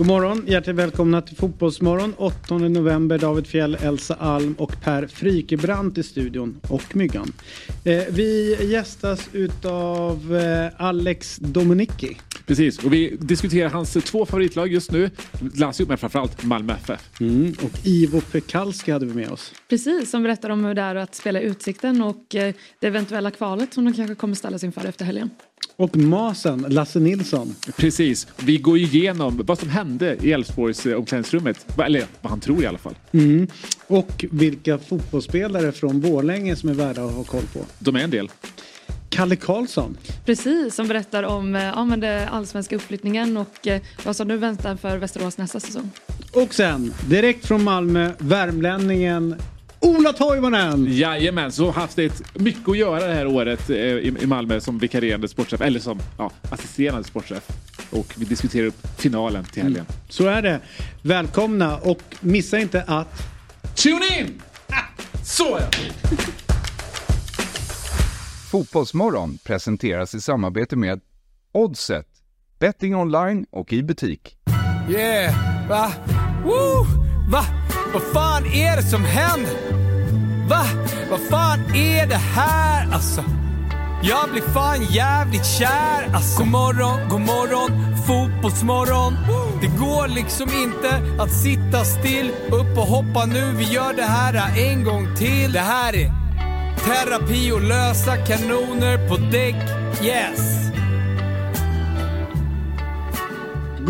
God morgon, hjärtligt välkomna till Fotbollsmorgon 8 november. David Fjell, Elsa Alm och Per Frikebrant i studion och Myggan. Eh, vi gästas utav eh, Alex Dominicki. Precis, och vi diskuterar hans två favoritlag just nu. Lazio, men framförallt Malmö FF. Mm, och Ivo Pekalski hade vi med oss. Precis, som berättar om hur det är att spela Utsikten och eh, det eventuella kvalet som de kanske kommer ställas inför efter helgen. Och Masen, Lasse Nilsson. Precis, vi går igenom vad som hände i Elfsborgs eh, omklädningsrummet. Eller vad han tror i alla fall. Mm. Och vilka fotbollsspelare från Borlänge som är värda att ha koll på. De är en del. Kalle Karlsson. Precis, som berättar om eh, ja, men det allsvenska uppflyttningen och eh, vad som nu väntar för Västerås nästa säsong. Och sen, direkt från Malmö, värmlänningen Ola Toivonen! Jajamän, så har haft ett mycket att göra det här året eh, i Malmö som vikarierande sportchef, eller som ja, assisterande sportchef. Och vi diskuterar upp finalen till helgen. Mm. Så är det. Välkomna och missa inte att... Tune in! Ah, så ja! Fotbollsmorgon presenteras i samarbete med Oddset, betting online och i butik. Yeah, va? Woo! Va? Vad fan är det som händer? Va? Vad fan är det här alltså? Jag blir fan jävligt kär alltså. God morgon, god morgon, fotbollsmorgon. Det går liksom inte att sitta still. Upp och hoppa nu, vi gör det här en gång till. Det här är terapi och lösa kanoner på däck. Yes!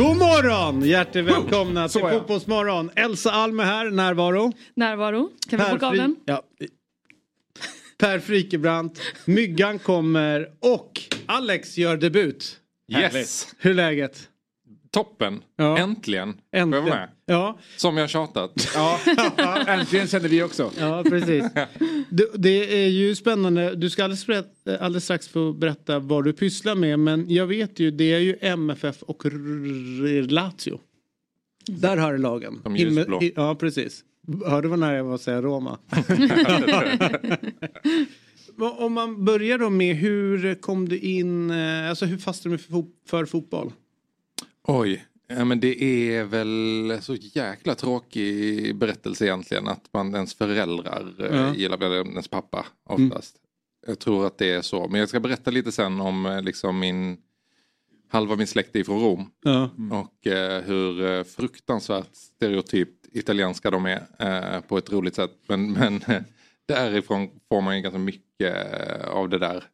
God morgon! Hjärtligt välkomna till Fotbollsmorgon. Elsa Alme här, närvaro. Närvaro. Kan vi få pokalen? Ja. Per Frikebrant, Myggan kommer och Alex gör debut. Yes! Hur är läget? Toppen! Ja. Äntligen! Äntligen. Får jag vara med? Ja. Som jag tjatat. Ja, äntligen känner vi också. Ja, precis. Det, det, är ju spännande. Du ska alldeles, alldeles strax få berätta vad du pysslar med. Men jag vet ju, det är ju MFF och Lazio. Där har du lagen. De ljusblå. Ja, precis. Hörde du vad nära jag var att säga Roma? Om man börjar då med hur kom du in, eh, alltså hur fastnade du för fotboll? Oj, ja, men det är väl så jäkla tråkig berättelse egentligen att man ens föräldrar eh, ja. gillar, ens pappa oftast. Mm. Jag tror att det är så, men jag ska berätta lite sen om eh, liksom min halva min släkt är från Rom. Ja. Mm. Och eh, hur fruktansvärt stereotypt italienska de är eh, på ett roligt sätt. Men, men därifrån får man ju ganska mycket av det där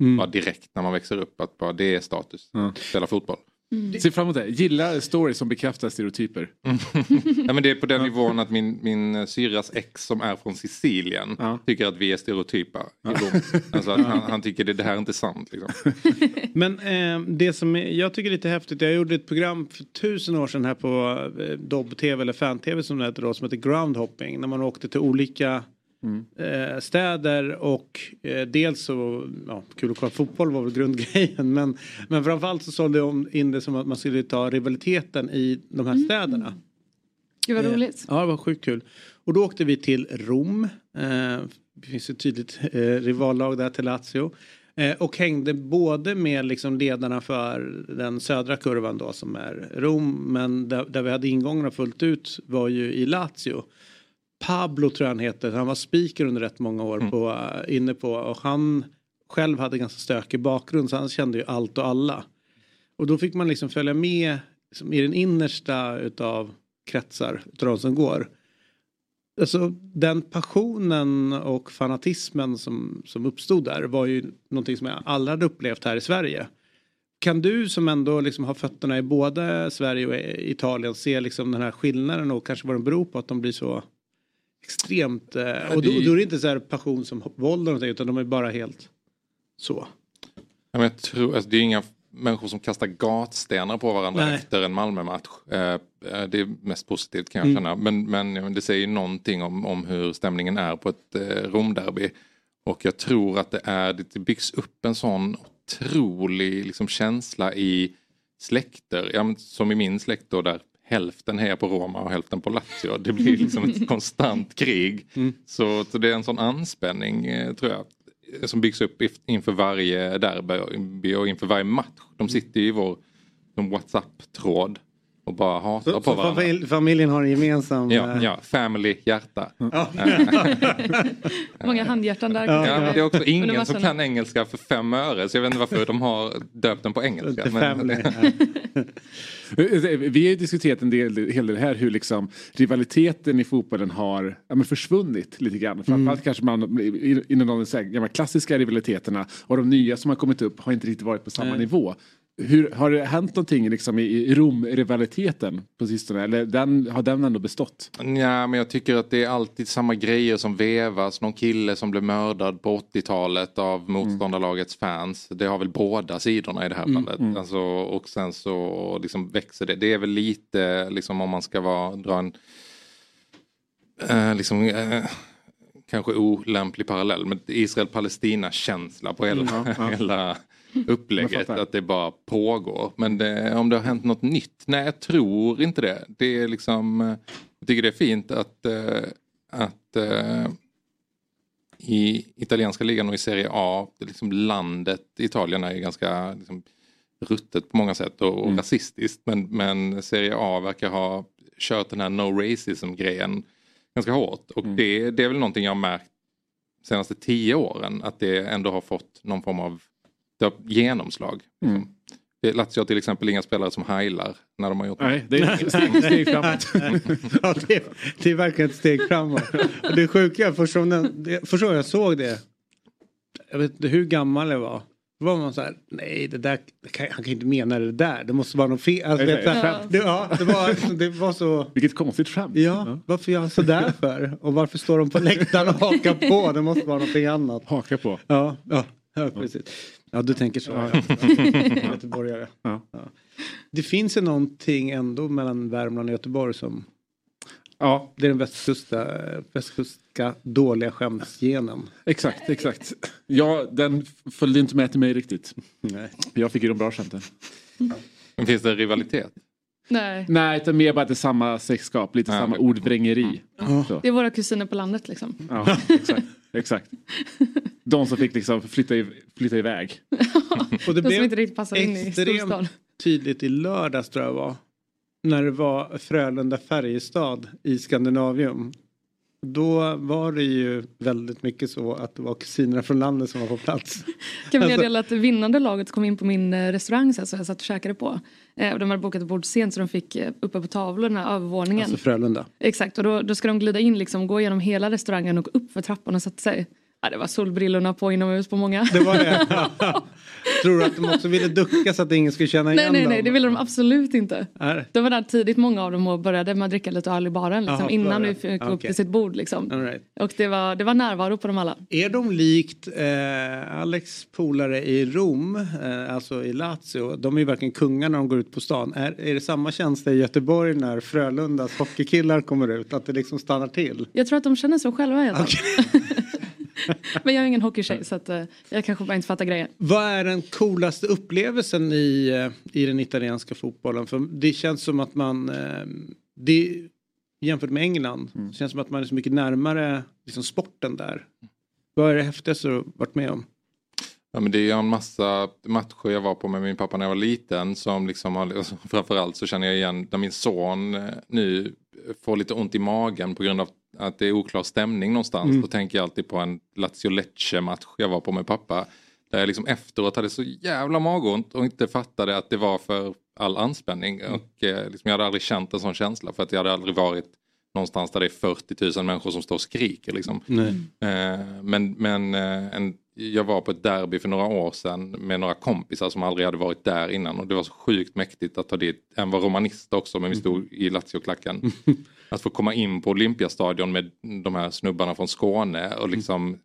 mm. bara direkt när man växer upp. Att bara det är status, ja. spela fotboll. Mm. Se fram emot det. Gillar stories som bekräftar stereotyper. ja, men det är på den nivån att min, min syrras ex som är från Sicilien ja. tycker att vi är stereotypa. Ja. Alltså han, han, tycker det, det här är inte sant. Liksom. men eh, det som jag tycker är lite häftigt. Jag gjorde ett program för tusen år sedan här på eh, Dobb-TV eller Fan-TV som det heter då. Som heter Groundhopping. När man åkte till olika Mm. Eh, städer och eh, dels så, ja, kul att kolla fotboll var väl grundgrejen men, men framförallt så sålde de in det som att man skulle ta rivaliteten i de här mm. städerna. Gud vad roligt. Eh, ja det var sjukt kul. Och då åkte vi till Rom. Eh, det finns ett tydligt eh, rivallag där till Lazio. Eh, och hängde både med liksom ledarna för den södra kurvan då som är Rom men där, där vi hade ingångarna fullt ut var ju i Lazio. Pablo tror jag han heter. Han var speaker under rätt många år mm. på, uh, inne på och han själv hade ganska stökig bakgrund så han kände ju allt och alla. Och då fick man liksom följa med liksom, i den innersta utav kretsar utav de som går. Alltså den passionen och fanatismen som, som uppstod där var ju någonting som jag aldrig hade upplevt här i Sverige. Kan du som ändå liksom har fötterna i både Sverige och Italien se liksom den här skillnaden och kanske vad den beror på att de blir så extremt. Eh, och, då, och då är det inte så här passion som våld eller någonting utan de är bara helt så. Ja, men jag tror, alltså, det är inga människor som kastar gatstenar på varandra Nej. efter en Malmö-match. Eh, eh, det är mest positivt kan jag mm. känna. Men, men det säger någonting om, om hur stämningen är på ett eh, Romderby. Och jag tror att det, är, det byggs upp en sån otrolig liksom, känsla i släkter. Ja, som i min släkt då där hälften hejar på Roma och hälften på Lazio. Det blir liksom ett konstant krig. Mm. Så, så, det är en sån anspänning eh, tror jag som byggs upp inför varje derby och inför varje match. De sitter i vår WhatsApp-tråd och bara hatar Så, på så varandra. familj, familjen har en gemensam... Ja, eh, ja, family, hjärta. Många handhjärtan där. Ja, Ja, men det är också ingen som kan engelska för fem öre så jag vet inte varför de har döpt den på engelska. Family. Vi har ju diskuterat en del, hel del här hur liksom rivaliteten i fotbollen har ja, men försvunnit lite grann. Framförallt kanske man i- inom de gamla klassiska rivaliteterna och de nya som har kommit upp har inte riktigt varit på samma Nej. nivå. Hur, har det hänt någonting liksom i, Rom-rivaliteten på sistone? Eller den, har den ändå bestått? Ja, men jag tycker att det är alltid samma grejer som vevas. Någon kille som blev mördad på 80-talet av motståndarlagets fans. Det har väl båda sidorna i det här fallet. Alltså, och sen så liksom växer det. Det är väl lite, liksom om man ska vara, dra en eh, liksom, eh, kanske olämplig parallell. Men Israel-Palestina-känsla på hela, hela Jag upplägget. Att det bara pågår. Men det, om det har hänt något nytt? Nej, jag tror inte det. Det är liksom, eh, jag tycker det är fint att, eh, att eh, i italienska ligan och i Serie A, liksom landet Italien är ganska liksom, ruttet på många sätt och, och rasistiskt. Men, men Serie A verkar ha kört den här no racism grejen ganska hårt. Och det, det är väl någonting jag har märkt senaste tio åren att det ändå har fått någon form av det har genomslag. Liksom. Det Lazio har till exempel inga spelare som heilar när de har gjort Nej, det är steg, steg framåt. ja, det, det är verkligen ett steg framåt. Och det sjuka, första gången det- jag såg det, jag vet inte hur gammal jag var. Då var man så här, nej det där, det kan, han kan inte mena det där, det måste vara något fel. Alltså, här, nej. det, ja, det, var, det var så, Vilket konstigt skämt. ja, varför gör han sådär för? Och varför står de på läktaren och hakar på? Det måste vara någonting annat. Haka på. Ja, ja, ja precis. Ja, du tänker så. Ja. Göteborgare. Ja. Ja. Det finns ju någonting ändå mellan Värmland och Göteborg som Ja, det är den västkusta, västkustska dåliga skämsgenen. exakt, exakt. Ja, den följde inte med till mig riktigt. Nej. Jag fick ju de bra skämten. Finns det rivalitet? Nej, Nej, utan mer bara att det är samma släktskap, lite Ja, samma ordvrängeri. Så. det är våra kusiner på landet liksom. Ja, exakt. exakt. De som fick liksom flytta, i, flytta iväg. Och det De som inte riktigt passar in i storstan. tydligt i lördags tror jag var. När det var Frölunda-Färjestad i Skandinavium. Då var det ju väldigt mycket så att det var kusinerna från landet som var på plats. Kan vi Alltså- meddela att det vinnande laget kom in på min eh, restaurang så jag satt och käkade på. Eh, de hade bokat bord sent så de fick eh, uppe på tavlorna övervåningen. Alltså Frölunda. Exakt och då, då ska de glida in liksom, gå igenom hela restaurangen och upp för trappan och sätta sig. Ja, det var solbrillorna på inomhus på många. Det var det. Tror du att de också ville ducka så att ingen skulle känna nej, igen nej, dem? nej, det ville de absolut inte. Är- De var där tidigt många av dem och började med att dricka lite öl i baren liksom, Jaha, innan vi det? fick Ah, upp till sitt bord. Liksom. Right. Och det var, det var närvaro på dem alla. Är de likt eh, Alex polare i Rom, eh, alltså i Lazio, de är ju verkligen kungar när de går ut på stan. Är, är det samma känsla i Göteborg när Frölundas hockeykillar kommer ut? Att det liksom stannar till? Jag tror att de känner så själva helt enkelt. Okej. Men jag är ingen hockeytjej så att, eh, jag kanske bara inte fattar grejen. Vad är den coolaste upplevelsen i, eh, i den italienska fotbollen? För det känns som att man, eh, det, jämfört med England, det känns som att man är så mycket närmare liksom, sporten där. Vad är det häftigaste du varit med om? Ja, men det är ju en massa matcher jag var på med min pappa när jag var liten som liksom har, och så framförallt så känner jag igen när min son nu får lite ont i magen på grund av att det är oklar stämning någonstans. Då tänker jag alltid på en Lazio Lecce match jag var på med pappa. Där jag liksom efteråt hade så jävla magont och inte fattade att det var för all anspänning. Och eh, liksom jag hade aldrig känt en sån känsla för att jag hade aldrig varit någonstans där det är 40 000 människor som står och skriker. Liksom. Eh, men men eh, en, jag var på ett derby för några år sedan med några kompisar som aldrig hade varit där innan och det var så sjukt mäktigt att ta dit, en var romanist också men vi stod i Lazio-klacken. Att få komma in på Olympiastadion med de här snubbarna från Skåne och liksom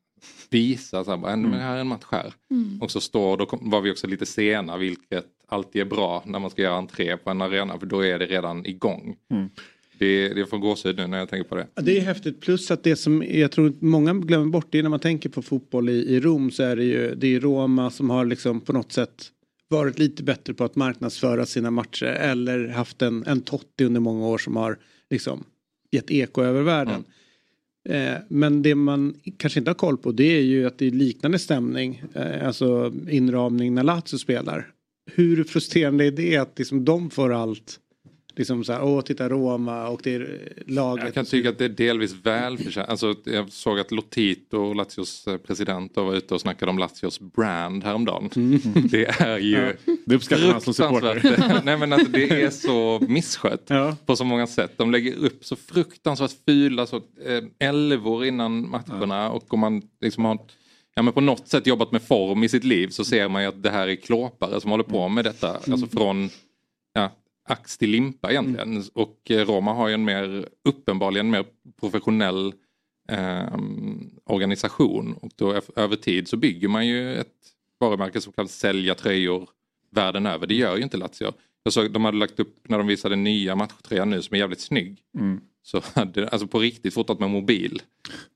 visa så här, men här är en match här. Och så står, då var vi också lite sena vilket alltid är bra när man ska göra entré på en arena för då är det redan igång. Det, det får gåshud nu när jag tänker på det. Det är häftigt plus att det som jag tror många glömmer bort det är när man tänker på fotboll i, i Rom så är det ju det är Roma som har liksom på något sätt varit lite bättre på att marknadsföra sina matcher eller haft en, en Totti under många år som har liksom gett eko över världen. Eh, men det man kanske inte har koll på det är ju att det är liknande stämning, eh, alltså inramning när Lazio spelar. Hur frustrerande är det att liksom de får allt Liksom så här, åh titta Roma och det är laget. Jag kan tycka att det är delvis välförtjänt. Alltså, jag såg att Lotito, Lazios eh, president, var ute och snackade om Lazios brand häromdagen. Mm. Det är ju ja. Det uppskattar man som supporter. Nej men alltså, det är så misskött ja. på så många sätt. De lägger upp så fruktansvärt fula så, eh, älvor innan matcherna ja. och om man liksom har ja, men på något sätt jobbat med form i sitt liv så ser man ju att det här är klåpare som håller på med detta. Mm. Alltså från ja, ax till limpa egentligen. Mm. Och eh, Roma har ju en mer uppenbarligen mer professionell eh, organisation. Och då över tid så bygger man ju ett varumärke som kan sälja tröjor världen över. Det gör ju inte Lazio. Jag såg, de hade lagt upp när de visade nya matchtröjan nu som är jävligt snygg. Mm. Så hade alltså på riktigt fotat med mobil.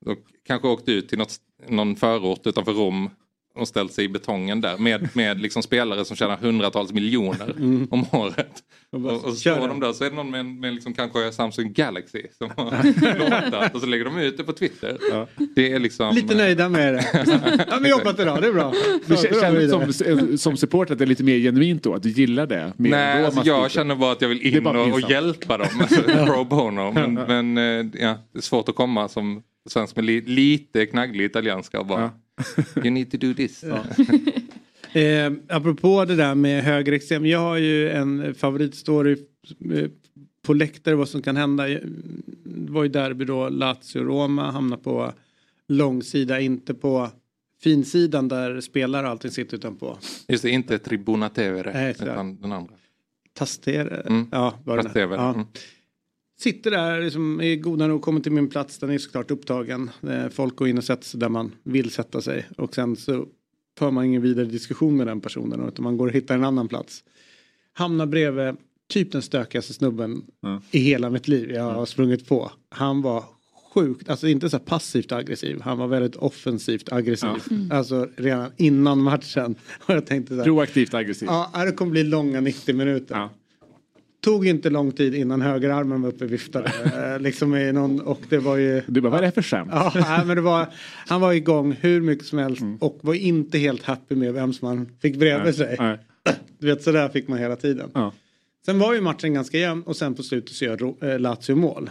Och kanske åkt ut till något, någon förort utanför Rom och ställt sig i betongen där med, med liksom spelare som tjänar hundratals miljoner mm. om året. Och, och så står de där så är det någon med, med liksom kanske Samsung Galaxy som har låtat och så lägger de ut det på Twitter. Ja. Det är liksom... Lite nöjda med det. ja, men jobbat idag, det är bra. Du känner som, som supporter att det är lite mer genuint då? Att du gillar det? Mer Nej, alltså jag känner bara att jag vill in och, och, hjälpa dem. Alltså, pro bono. Men, men eh, ja, det är svårt att komma som svensk med li, lite knagglig italienska och bara You need to do this. Ja. eh, apropå det där med högerextrem. Jag har ju en favoritstory eh, på läktare vad som kan hända. Det var ju derby då Lazio-Roma hamnar på långsida, inte på finsidan där spelare och allting sitter utan på. Just det, inte Tribuna TV utan den andra. Tastere, mm. ja var det Tastever. Ja. Mm. Sitter där, liksom, är goda nog, kommer till min plats, den är såklart upptagen. Folk går in och sätter sig där man vill sätta sig. Och sen så för man ingen vidare diskussion med den personen utan man går och hittar en annan plats. Hamnar bredvid typ den stökigaste snubben mm. i hela mitt liv jag har mm. sprungit på. Han var sjukt, alltså inte så passivt aggressiv, han var väldigt offensivt aggressiv. Ja. Mm. Alltså redan innan matchen. Och jag tänkte så här, Proaktivt aggressiv. Ja, det kommer bli långa 90 minuter. Ja tog inte lång tid innan högerarmen var uppe och viftade. Eh, liksom i någon, och det var ju... Du bara, vad är det för skämt? Ja, men det var, han var igång hur mycket som helst mm. och var inte helt happy med vem som han fick bredvid nej, sig. Nej. Du vet, sådär fick man hela tiden. Ja. Sen var ju matchen ganska jämn och sen på slutet så gör äh, Lazio mål.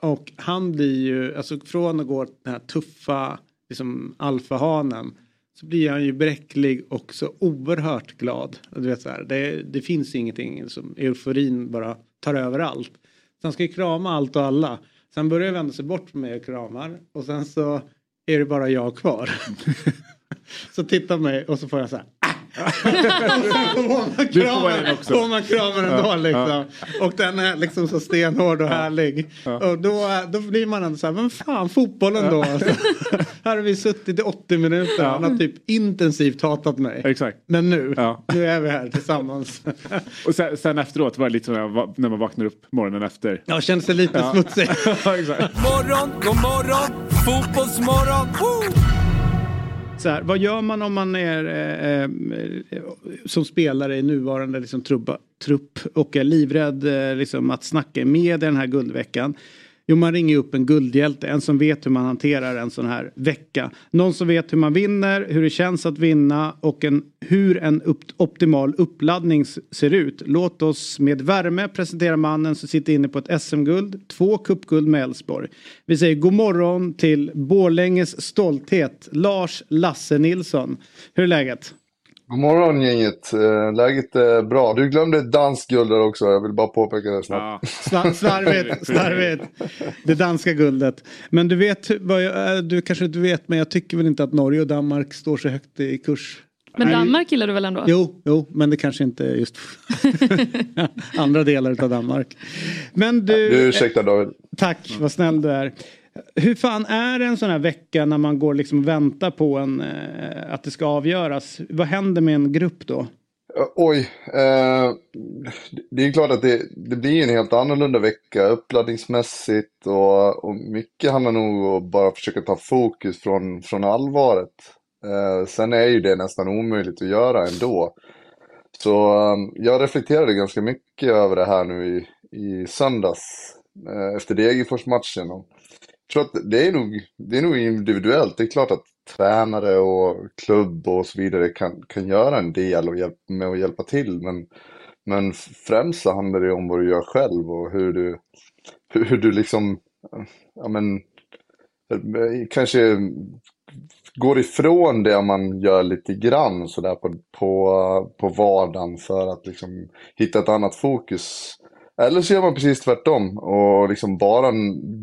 Och han blir ju, alltså från att gå den här tuffa liksom alfahanen så blir han ju bräcklig och så oerhört glad. Du vet, så här, det, det finns ingenting som euforin bara tar över allt. Så han ska ju krama allt och alla. Sen börjar vända sig bort från mig och kramar och sen så är det bara jag kvar. så tittar mig och så får jag så här du får en också. Får man kramen ändå ja, liksom. Ja. Och den är liksom så stenhård och härlig. Ja. Och då, då blir man ändå så här, men fan fotbollen då. Alltså. här har vi suttit i 80 minuter. Han har typ intensivt hatat mig. Exakt. Men nu, nu är vi här tillsammans. och sen, sen, efteråt var det lite som när man vaknar upp morgonen efter. Ja, känns det lite smutsig. morgon, god morgon, fotbollsmorgon. Woo! Så här, vad gör man om man är eh, eh, som spelare i nuvarande liksom, trubba, trupp och är livrädd eh, liksom, att snacka med den här guldveckan? Jo, man ringer upp en guldhjälte, en som vet hur man hanterar en sån här vecka. Någon som vet hur man vinner, hur det känns att vinna och en, hur en upp, optimal uppladdning ser ut. Låt oss med värme presentera mannen som sitter inne på ett SM-guld, två cupguld med Elfsborg. Vi säger god morgon till Borlänges stolthet, Lars Lasse Nilsson. Hur är läget? God morgon gänget. Eh, läget är bra. Du glömde ett danskt guld där också. Jag vill bara påpeka det snabbt. Ja. Slarvigt, slarvigt. Det danska guldet. Men du vet, vad jag, eh, du kanske inte vet, men jag tycker väl inte att Norge och Danmark står så högt i kurs. Men Danmark gillar du väl ändå? Jo, jo men det kanske inte är just andra delar av Danmark. Men du... Du ursäkta David. Tack, vad snäll du är. Hur fan är det en sån här vecka när man går liksom och väntar på en, eh, att det ska avgöras? Vad händer med en grupp då? Eh, oj, eh, det är klart att det, det, blir en helt annorlunda vecka uppladdningsmässigt och, och mycket handlar nog om att bara försöka ta fokus från, från allvaret. Eh, sen är ju det nästan omöjligt att göra ändå. Så eh, jag reflekterade ganska mycket över det här nu i, i söndags eh, efter Degerfors-matchen tror att det är, nog, det är nog individuellt. Det är klart att tränare och klubb och så vidare kan, kan göra en del och hjälp, med att hjälpa till. Men Men främst så handlar det om vad du gör själv och hur du, hur du liksom, ja men, kanske går ifrån det man gör lite grann sådär på, på, på vardagen för att liksom hitta ett annat fokus. Eller så gör man precis tvärtom och liksom bara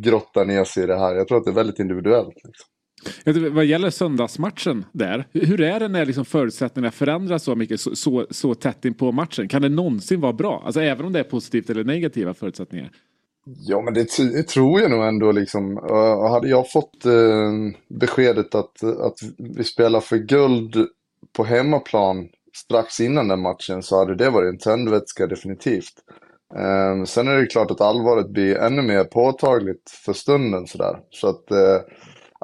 grottar ner sig i det här. Jag tror att det är väldigt individuellt. Liksom. Vad gäller söndagsmatchen där, hur är det när liksom förutsättningarna förändras så mycket så, så, så tätt in på matchen? Kan det någonsin vara bra? Alltså även om det är positivt eller negativa förutsättningar? Ja, men det, det tror jag nog ändå liksom. Uh, hade jag fått uh, beskedet att, att vi spelar för guld på hemmaplan strax innan den matchen så hade det varit en tändvätska definitivt. Uh, sen är det klart att allvaret blir ännu mer påtagligt för stunden sådär. Så att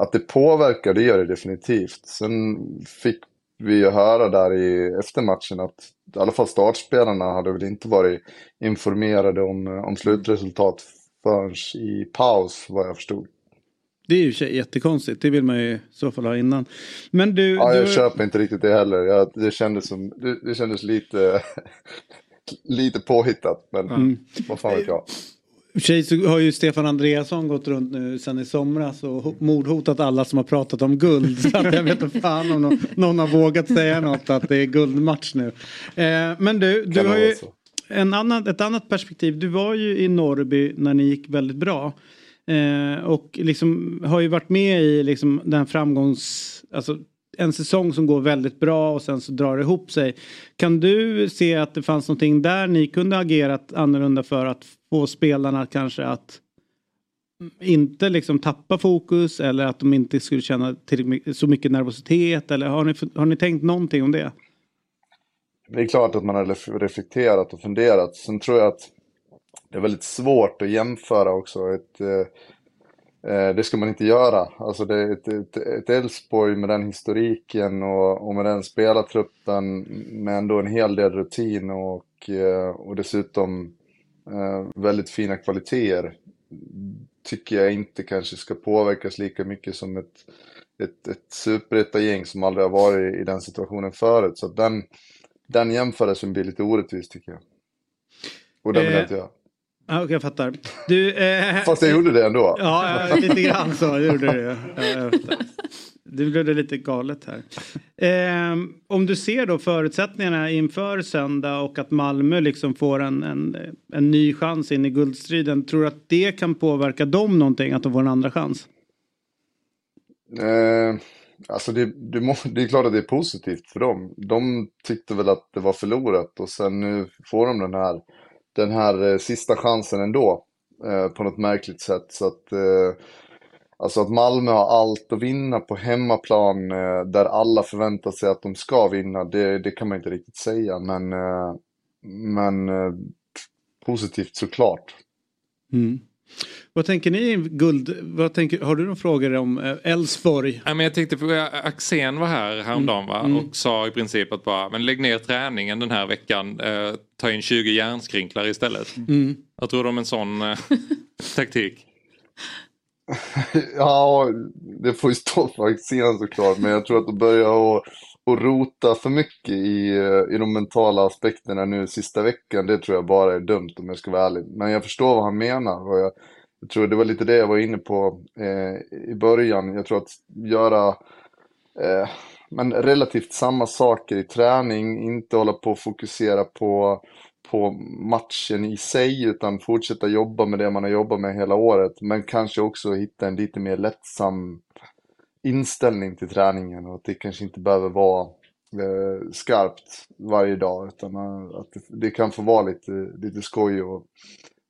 att det påverkar, det gör det definitivt. Sen fick vi ju höra där i eftermatchen att i alla fall startspelarna hade väl inte varit informerade om, om slutresultat förrän i paus vad jag förstod. Det är ju jättekonstigt, det vill man ju i så fall ha innan. Men du... Ja, jag du... köper inte riktigt det heller. Jag, det, kändes som, det, det kändes lite, lite påhittat, men mm. vad fan vet jag sig så har ju Stefan Andreasson gått runt nu sen i somras och mordhotat alla som har pratat om guld. Så jag vet inte fan om någon, någon, har vågat säga något att det är guldmatch nu. Eh, men du, du har ju en annan, ett annat perspektiv. Du var ju i Norrby när ni gick väldigt bra. Eh, och liksom har ju varit med i liksom den framgångs... Alltså, en säsong som går väldigt bra och sen så drar det ihop sig. Kan du se att det fanns någonting där ni kunde agerat annorlunda för att få spelarna kanske att inte liksom tappa fokus eller att de inte skulle känna så mycket nervositet eller har ni, har ni tänkt någonting om det? Det är klart att man har reflekterat och funderat. Sen tror jag att det är väldigt svårt att jämföra också ett eh, Eh, det ska man inte göra. Alltså det är ett Elfsborg med den historiken och, och, med den spelartruppen med ändå en hel del rutin och, eh, och dessutom eh, väldigt fina kvaliteter tycker jag inte kanske ska påverkas lika mycket som ett, ett, ett superettan-gäng som aldrig har varit i den situationen förut. Så den, den jämförelsen blir lite orättvis tycker jag. Och den vill jag inte göra. Ja, okay, jag fattar. Du, eh, Fast jag gjorde det ändå. Ja, lite grann så gjorde du ja, Du blev det lite galet här. Eh, om du ser då förutsättningarna inför söndag och att Malmö liksom får en, en, en ny chans in i guldstriden. Tror du att det kan påverka dem någonting att de får en andra chans? Eh, alltså det, det, må, det är klart att det är positivt för dem. De tyckte väl att det var förlorat och sen nu får de den här den här eh, sista chansen ändå. Eh, på något märkligt sätt. Så att, eh, alltså att Malmö har allt att vinna på hemmaplan eh, där alla förväntar sig att de ska vinna. Det, det kan man inte riktigt säga. Men, eh, men eh, positivt såklart. Mm. Vad tänker ni guld? Vad tänker, har du några frågor om Elfsborg? Ja, jag tänkte på Axén var här häromdagen va? Mm. och sa i princip att bara men lägg ner träningen den här veckan. Eh, ta in 20 hjärnskrinklar istället. Mm. Vad tror du om en sån eh, taktik? ja, det får ju stå för Axén såklart. Men jag tror att de börjar att och rota för mycket i, eh, i de mentala aspekterna nu sista veckan, det tror jag bara är dumt om jag ska vara ärlig. Men jag förstår vad han menar. Och jag, jag tror det var lite det jag var inne på eh, i början. Jag tror att göra eh, men relativt samma saker i träning, inte hålla på och fokusera på, på matchen i sig, utan fortsätta jobba med det man har jobbat med hela året. Men kanske också hitta en lite mer lättsam inställning till träningen och att det kanske inte behöver vara eh, skarpt varje dag utan att det, det, kan få vara lite, lite skoj och,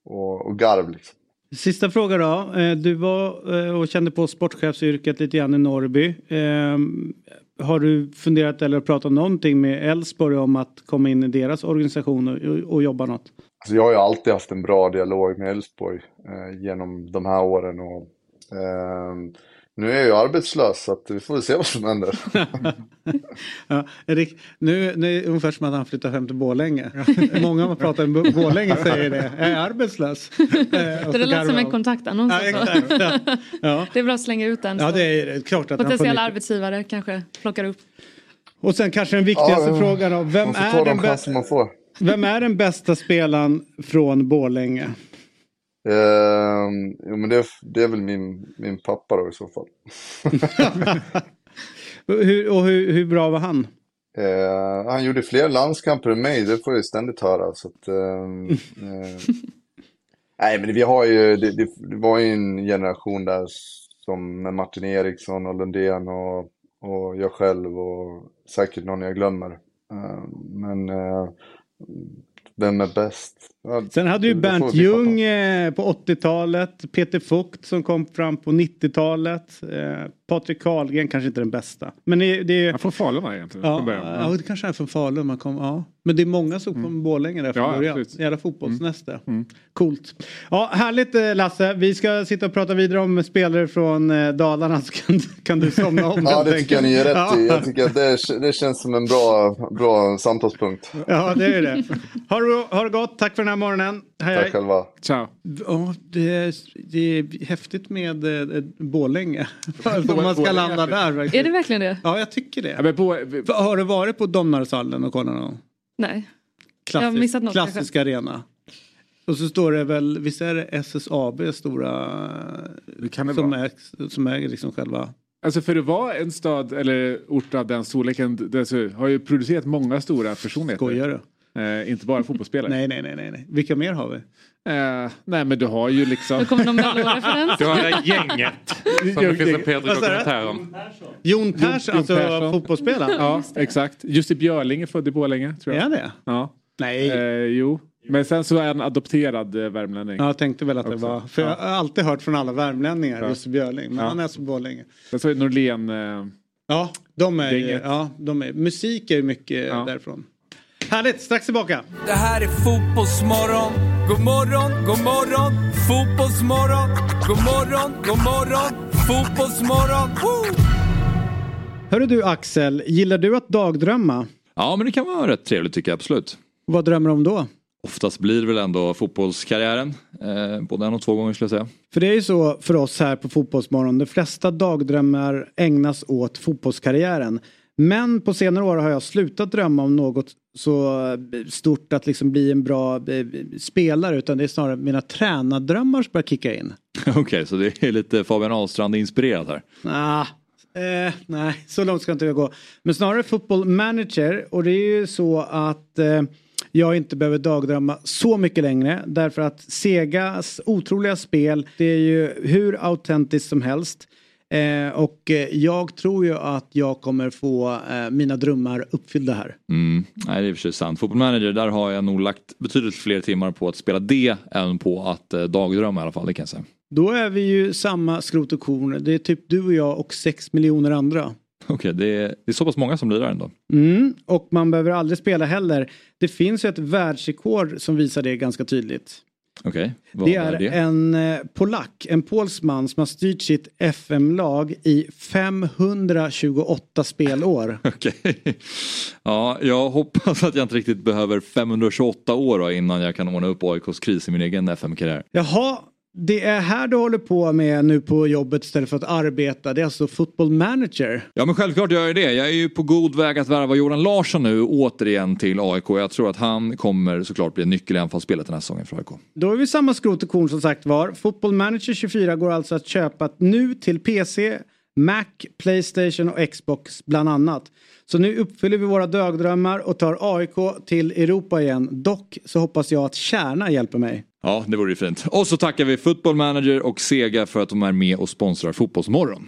och, och garv. Liksom. Sista fråga då. Eh, du var eh, och kände på sportchefsyrket lite grann i Norrby. Ehm, har du funderat eller pratat någonting med Elfsborg om att komma in i deras organisation och, och jobba något? Alltså jag har ju alltid haft en bra dialog med Elfsborg eh, genom de här åren. Och, eh, nu är jag ju arbetslös så vi får se vad som händer. ja, Erik, nu, nu är det ungefär som att han flyttar hem till Borlänge. Många som pratar om Borlänge säger det. Jag är arbetslös. Eh, det låter som en kontaktannons. Ja, exakt, ja. Ja. Det är bra att slänga ut den. Ja, det är klart att Potentiella arbetsgivare kanske plockar upp. Och sen kanske den viktigaste ja, frågan då. Vem man är den de bästa man. Vem är den bästa spelaren från Borlänge? Eh, jo, men det, det är väl min, min pappa då i så fall. hur, och hur, hur bra var han? Eh, han gjorde fler landskamper än mig, det får jag ständigt höra. Så att, eh, eh, nej, men vi har ju, det, det, det, var ju en generation där som med Martin Eriksson och Lundén och, och jag själv och säkert någon jag glömmer. Eh, men eh, vem är bäst? Ja, Sen hade ju Bernt Ljung eh, på 80-talet. Peter Fukt som kom fram på 90-talet. Patrik Karlgren kanske inte den bästa. Men det, det är... Han från Falun va egentligen? Ja, ja, det kanske är från Falun man kom. Ja. Men det är många som mm. kommer Borlänge där från ja, början. Jävla fotbollsnäste. Mm. Mm. Coolt. Ja, härligt eh, Lasse. Vi ska sitta och prata vidare om spelare från eh, Dalarna så kan, kan du somna om. ja, det tycker jag ni är rätt ja. i. Jag tycker att det, det känns som en bra, bra samtalspunkt. Ja, det är det. Ha, ha det gott. Tack för den här morgonen. Hej, Tack hej. själva. Ciao. Ja, det, är, det är häftigt med eh, Borlänge. Om man ska landa där. Är det verkligen det? Ja, jag tycker det. Ja, på, har du varit på Domnarshallen och kollat någon Nej. Klassisk, jag har missat något. Klassisk kanske. arena. Och så står det väl, visst är det SSAB stora det kan det som, vara. Äg, som äger liksom själva Alltså för att vara en stad eller ort av den storleken det så, har ju producerat många stora personligheter. Skojar du? Eh, inte bara fotbollsspelare. nej, nej, nej, nej. Vilka mer har vi? Eh, nej men du har ju liksom... Nu kommer någon. Du har det där gänget. Som det finns en Peter-dokumentär om. Jon Persson, alltså Persson. fotbollsspelaren? Ja, exakt. Jussi Björling är född i Borlänge. Tror jag. Är det? Ja. Nej. Eh, jo. Men sen så är han adopterad eh, värmlänning. Ja, jag tänkte väl att det var. För ja. jag har alltid hört från alla värmlänningar. Jussi Björling. Men ja. han är så Borlänge. Sen så är Norlén. Eh, ja, de är, ja, de är, musik är mycket ja. därifrån. Härligt, strax tillbaka. Det här är Fotbollsmorgon. God morgon, god morgon. Fotbollsmorgon. God morgon, god morgon. Fotbollsmorgon. Woo! Hörru du Axel, gillar du att dagdrömma? Ja, men det kan vara rätt trevligt tycker jag absolut. Vad drömmer du om då? Oftast blir det väl ändå fotbollskarriären. Eh, både en och två gånger skulle jag säga. För det är ju så för oss här på Fotbollsmorgon. De flesta dagdrömmar ägnas åt fotbollskarriären. Men på senare år har jag slutat drömma om något så stort att liksom bli en bra eh, spelare utan det är snarare mina tränardrömmar som börjar kicka in. Okej, okay, så det är lite Fabian Ahlstrand inspirerat här? Nah, eh, nej, så långt ska inte jag gå. Men snarare football manager och det är ju så att eh, jag inte behöver dagdrömma så mycket längre därför att Segas otroliga spel det är ju hur autentiskt som helst. Eh, och eh, jag tror ju att jag kommer få eh, mina drömmar uppfyllda här. Mm. Nej, det är i och för sig sant. Football Manager, där har jag nog lagt betydligt fler timmar på att spela det än på att eh, dagdrömma i alla fall, det kan jag säga. Då är vi ju samma skrot och korn. Det är typ du och jag och sex miljoner andra. Okej, okay, det, är, det är så pass många som blir där ändå. Mm, och man behöver aldrig spela heller. Det finns ju ett världsrekord som visar det ganska tydligt. Okay. Det är, är det? en eh, polack, en polsman som har styrt sitt FM-lag i 528 spelår. Okay. Ja, jag hoppas att jag inte riktigt behöver 528 år innan jag kan ordna upp AIKs kris i min egen FM-karriär. Jaha, det är här du håller på med nu på jobbet istället för att arbeta. Det är alltså football manager. Ja men självklart gör jag det. Jag är ju på god väg att värva Jordan Larsson nu återigen till AIK. Jag tror att han kommer såklart bli en nyckel i anfallsspelet den här säsongen för AIK. Då är vi samma skrot och korn som sagt var. Football manager 24 går alltså att köpa nu till PC, Mac, Playstation och Xbox bland annat. Så nu uppfyller vi våra dagdrömmar och tar AIK till Europa igen. Dock så hoppas jag att Kärna hjälper mig. Ja, det vore ju fint. Och så tackar vi Football Manager och Sega för att de är med och sponsrar Fotbollsmorgon.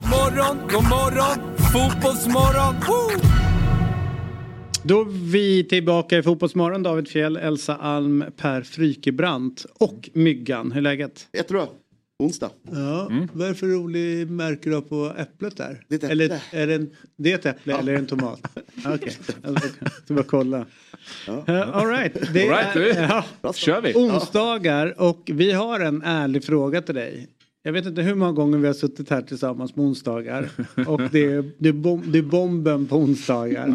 Morgon, god morgon, fotbollsmorgon. Woo! Då är vi tillbaka i Fotbollsmorgon. David Fjell, Elsa Alm, Per Frykebrant och Myggan. Hur är läget? Jättebra. onsdag. Ja, Mm. vad är det för rolig märke du har på äpplet där? Det är ett eller, äpple. är det, en, det är ett äpple eller är det en tomat? Okej, jag ska bara kolla. Ja. Uh, all right. Det All right, du. är, ja, kör vi. onsdagar och vi har en ärlig fråga till dig. Jag vet inte hur många gånger vi har suttit här tillsammans på onsdagar. Och det är, det är, bom, det är bomben på onsdagar.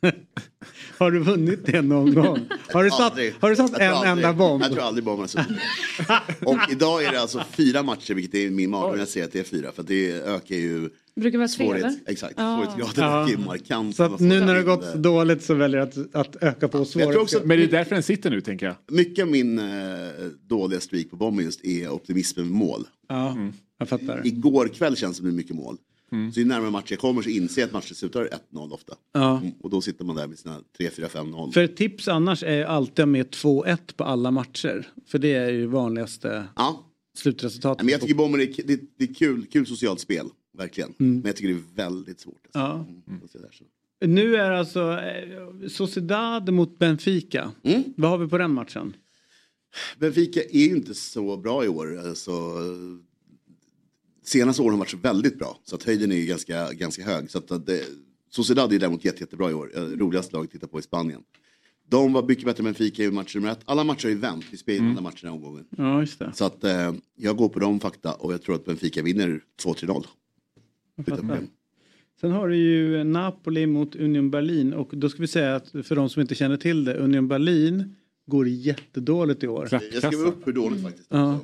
Har du vunnit det någon gång? Har du satt, Aldrig. har du satt en aldrig- enda bomb? Jag tror aldrig bomben har suttit. Och idag är det alltså fyra matcher, vilket är min när jag säger att det är fyra. För det ökar ju Brukar vara svårighets... Exakt, Ja. svårighetsgraden Ja. ju markant. Så att nu när det har gått dåligt så väljer jag att, att öka på Jag tror också svårighetsgrad. att Men det är därför den sitter nu tänker jag. mycket av min eh, dåliga streak på bomben just är optimismen med mål. Ja, jag fattar. Igår kväll känns det som är mycket mål. Mm. Så ju närmare matcher jag kommer så inser jag att matchen slutar 1-0 ofta. Ja. Mm, Och då sitter man där med sina 3-4-5-0. För tips annars är alltid med 2-1 på alla matcher. För det är ju vanligaste Ja. slutresultatet. Men jag tycker bomben är, det, det är kul, kul socialt spel, verkligen. Mm. Men jag tycker det är väldigt svårt. Alltså. Ja. Mm. Så där, så. Nu är alltså eh, Sociedad mot Benfica. Mm. Vad har vi på den matchen? Benfica är ju inte så bra i år. Alltså, senaste åren har varit så väldigt bra. Så att höjden är ju ganska, ganska hög. Så att att det, Sociedad är däremot jätte, jättebra i år. Eh, Roligaste lag att titta på i Spanien. De var mycket bättre än Benfica i match nummer ett. Alla matcher har ju vänt. Vi spelar mm. den här omgången. Ja, det. Så att eh, jag går på de fakta och jag tror att Benfica vinner 2-3-0. Den. Sen har du ju Napoli mot Union Berlin och då ska vi säga att för de som inte känner till det, Union Berlin går jättedåligt i år. Jag skrev upp hur dåligt faktiskt. Ja.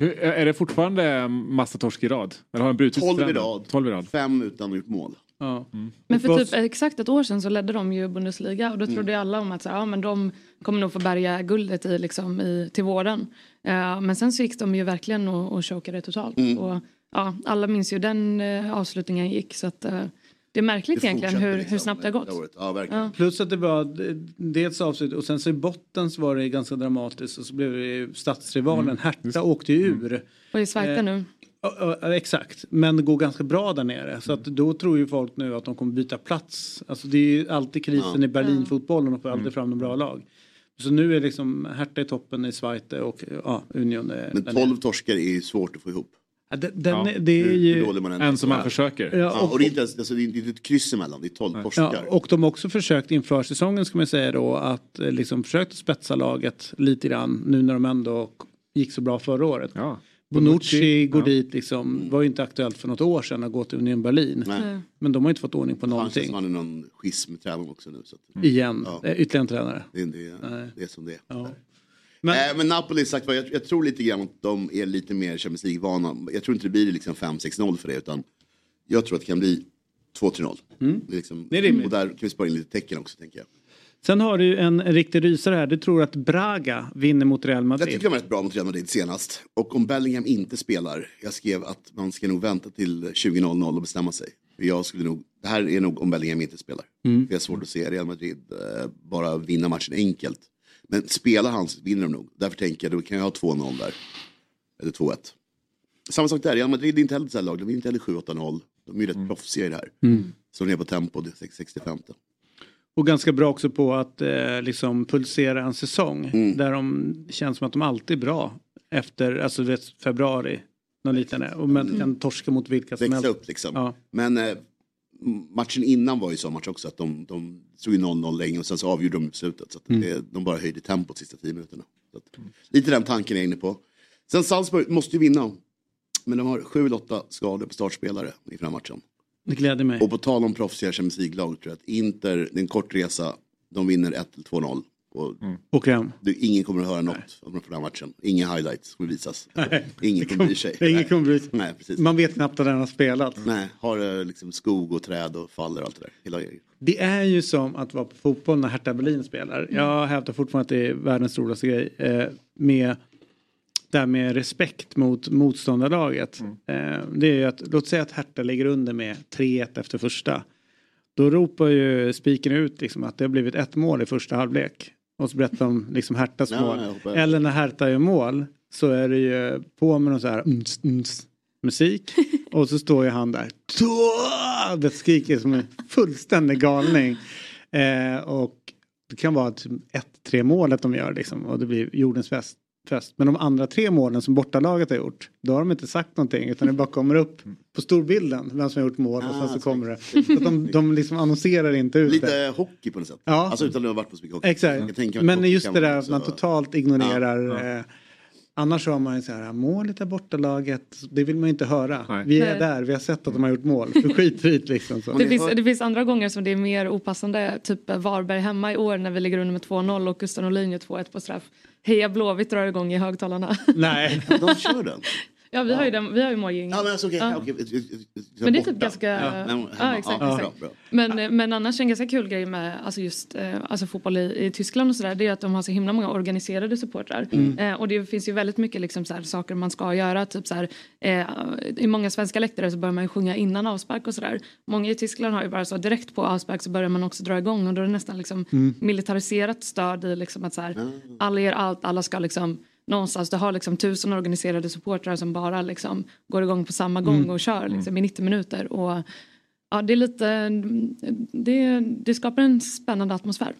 Hur, är det fortfarande massa torsk i rad? Eller har den brutits 12 i rad. 12 i rad. Fem utan att gjort mål. Ja. Men för typ exakt ett år sedan så ledde de ju Bundesliga och då trodde ju alla om att så, ja, men de kommer nog få bärga guldet i, liksom, i, till våren. Eh, men sen så gick de ju verkligen och, och chokade totalt. Mm. Och, ja, alla minns ju den uh, avslutningen gick så att uh, det är märkligt Det egentligen hur, liksom hur snabbt det har gått. Ja. Ja. Plus att det var dels avslut och sen så i botten så var det ganska dramatiskt och så blev det stadsrivalen Hertha åkte ju ur. Och i Schweiz Eh, nu. Exakt, men det går ganska bra där nere. Så att då tror ju folk nu att de kommer byta plats. Alltså det är ju alltid krisen Ja. i Berlinfotbollen och får aldrig fram de bra lag. Så nu är liksom Hertha i toppen i Schweiz och ja, Union är Men där 12 nere. torskar är ju svårt att få ihop. Den, den, Ja, det är Hur, hur ju... En som man försöker. Ja, Ja, och, och det är inte ens, alltså, det är inte ett kryss emellan, det är 12 torskar. Ja, och de har också försökt inför säsongen ska man säga då att eh, liksom försökt spetsa laget lite grann nu när de ändå gick så bra förra året. Ja. Bonucci går Ja. dit liksom, var ju inte aktuellt för något år sedan att gå till Union Berlin. Nej. Men de har inte fått ordning på någonting. han är någon schism med tränaren också nu. Så att, Igen, Ja. Eh, ytterligare en tränare. det, är- det, är- det är som det är. Men, äh, men Napoli, sagt jag, jag tror lite grann att de är lite mer Champions League-vana. Jag tror inte det blir liksom 5-6-0 för det, utan jag tror att det kan bli 2-3-0. Mm. Det är, liksom, Det är rimligt. Och där kan vi spara in lite tecken också, tänker jag. sen har du en riktig rysare här. Du tror att Braga vinner mot Real Jag Madrid. tycker de var rätt bra mot Real Madrid senast. Och om Bellingham inte spelar, jag skrev att man ska nog vänta till 20.00 och bestämma sig. Jag skulle nog, det här är nog om Bellingham inte spelar. Mm. Jag har svårt att se Real Madrid eh, bara vinna matchen enkelt. Men spelar han så vinner de nog. Därför tänker jag, då kan jag ha 2-0 där. Eller 2-1. Samma sak där, Real Madrid är inte heller sånt här lag. De är inte heller 7-8-0. De är ju rätt proffsiga i det här. Mm. Så de är på tempo, det är 65. Och ganska bra också på att eh, liksom pulsera en säsong. Mm. Där de känns som att de alltid är bra. Efter, alltså du vet, februari. Något liknande. Och men kan torska mot vilka som Växa helst. upp liksom. Ja. Men eh, matchen innan var ju så match också att de, de stod ju 0-0 länge och sen så avgjorde de i slutet. Så att Mm. det, de bara höjde tempot sista tio minuterna. Så att, lite den tanken är jag inne på. Sen Salzburg måste ju vinna. Men de har sju eller åtta skador på startspelare i den här matchen. Det gläder mig. Och på tal om proffsiga Champions League-lag tror jag att Inter, det är en kort resa, de vinner 1 eller 2-0. Och Åker hem. det, ingen kommer att höra något från den matchen. Inga highlights kommer visas. Ingen kommer bry sig. Ingen kommer bry sig. Nej, precis. Man vet knappt att den har spelat. Nej, har eh, liksom skog och träd och faller och allt det där. Hela Det är ju som att vara på fotboll när Hertha Berlin spelar. Jag hävdar fortfarande att det är världens roligaste grej. Eh, med det här med respekt mot motståndarlaget. Eh, det är ju att, låt säga att Hertha ligger under med 3-1 efter första. Då ropar ju spiken ut liksom att det har blivit ett mål i första halvlek. Och så berättar de liksom Herthas Ja, mål. hoppar- Eller när Hertha gör mål så är det ju på med någon så här uns, uns, musik. Och så står ju han där. "Tå!" Det skriker som en fullständig galning. Eh, och det kan vara typ ett, tre målet de gör liksom. Och det blir jordens fest. Fest. Men de andra tre målen som bortalaget har gjort, då har de inte sagt någonting utan det bara kommer upp på storbilden vem som har gjort mål och sen Ah, så kommer det. Så de, de liksom annonserar inte ut det. Lite hockey på något sätt. Ja. Alltså utan att ha varit på så mycket hockey. Exakt. Men just det där att man totalt ignorerar. Eh, annars har man ju så här, målet är bortalaget. Det vill man ju inte höra. Vi är Nej. där, vi har sett att de har gjort mål. För skitrit liksom. Så. Det finns, det finns andra gånger som det är mer opassande. Typ Varberg hemma i år när vi ligger under med 2-0 och Gustav Norlin gör 2-1 på straff. Heja Blåvitt drar igång i högtalarna. Nej. De kör den. Ja vi har ju, den, vi har ju målgänget. Ja men alltså okej. Ja. okej. Men det är typ ganska... Ja, Ja, men hemma. exakt. Ja, exakt. bra, bra. Men, eh, men annars en ganska kul grej med alltså just eh, alltså fotboll i, i Tyskland och sådär det är att de har så himla många organiserade supportrar. Mm. Eh, och det finns ju väldigt mycket liksom så här, saker man ska göra. Typ så här, eh, I många svenska läktare så börjar man ju sjunga innan avspark och sådär. Många i Tyskland har ju bara så direkt på avspark så börjar man också dra igång och då är det nästan liksom Mm. militariserat stöd i liksom att så här, alla ger allt, alla ska liksom någonstans, du har liksom tusen organiserade supportrar som bara liksom går igång på samma gång Mm. och kör liksom i 90 minuter. Och ja, det är lite, det, det skapar en spännande atmosfär.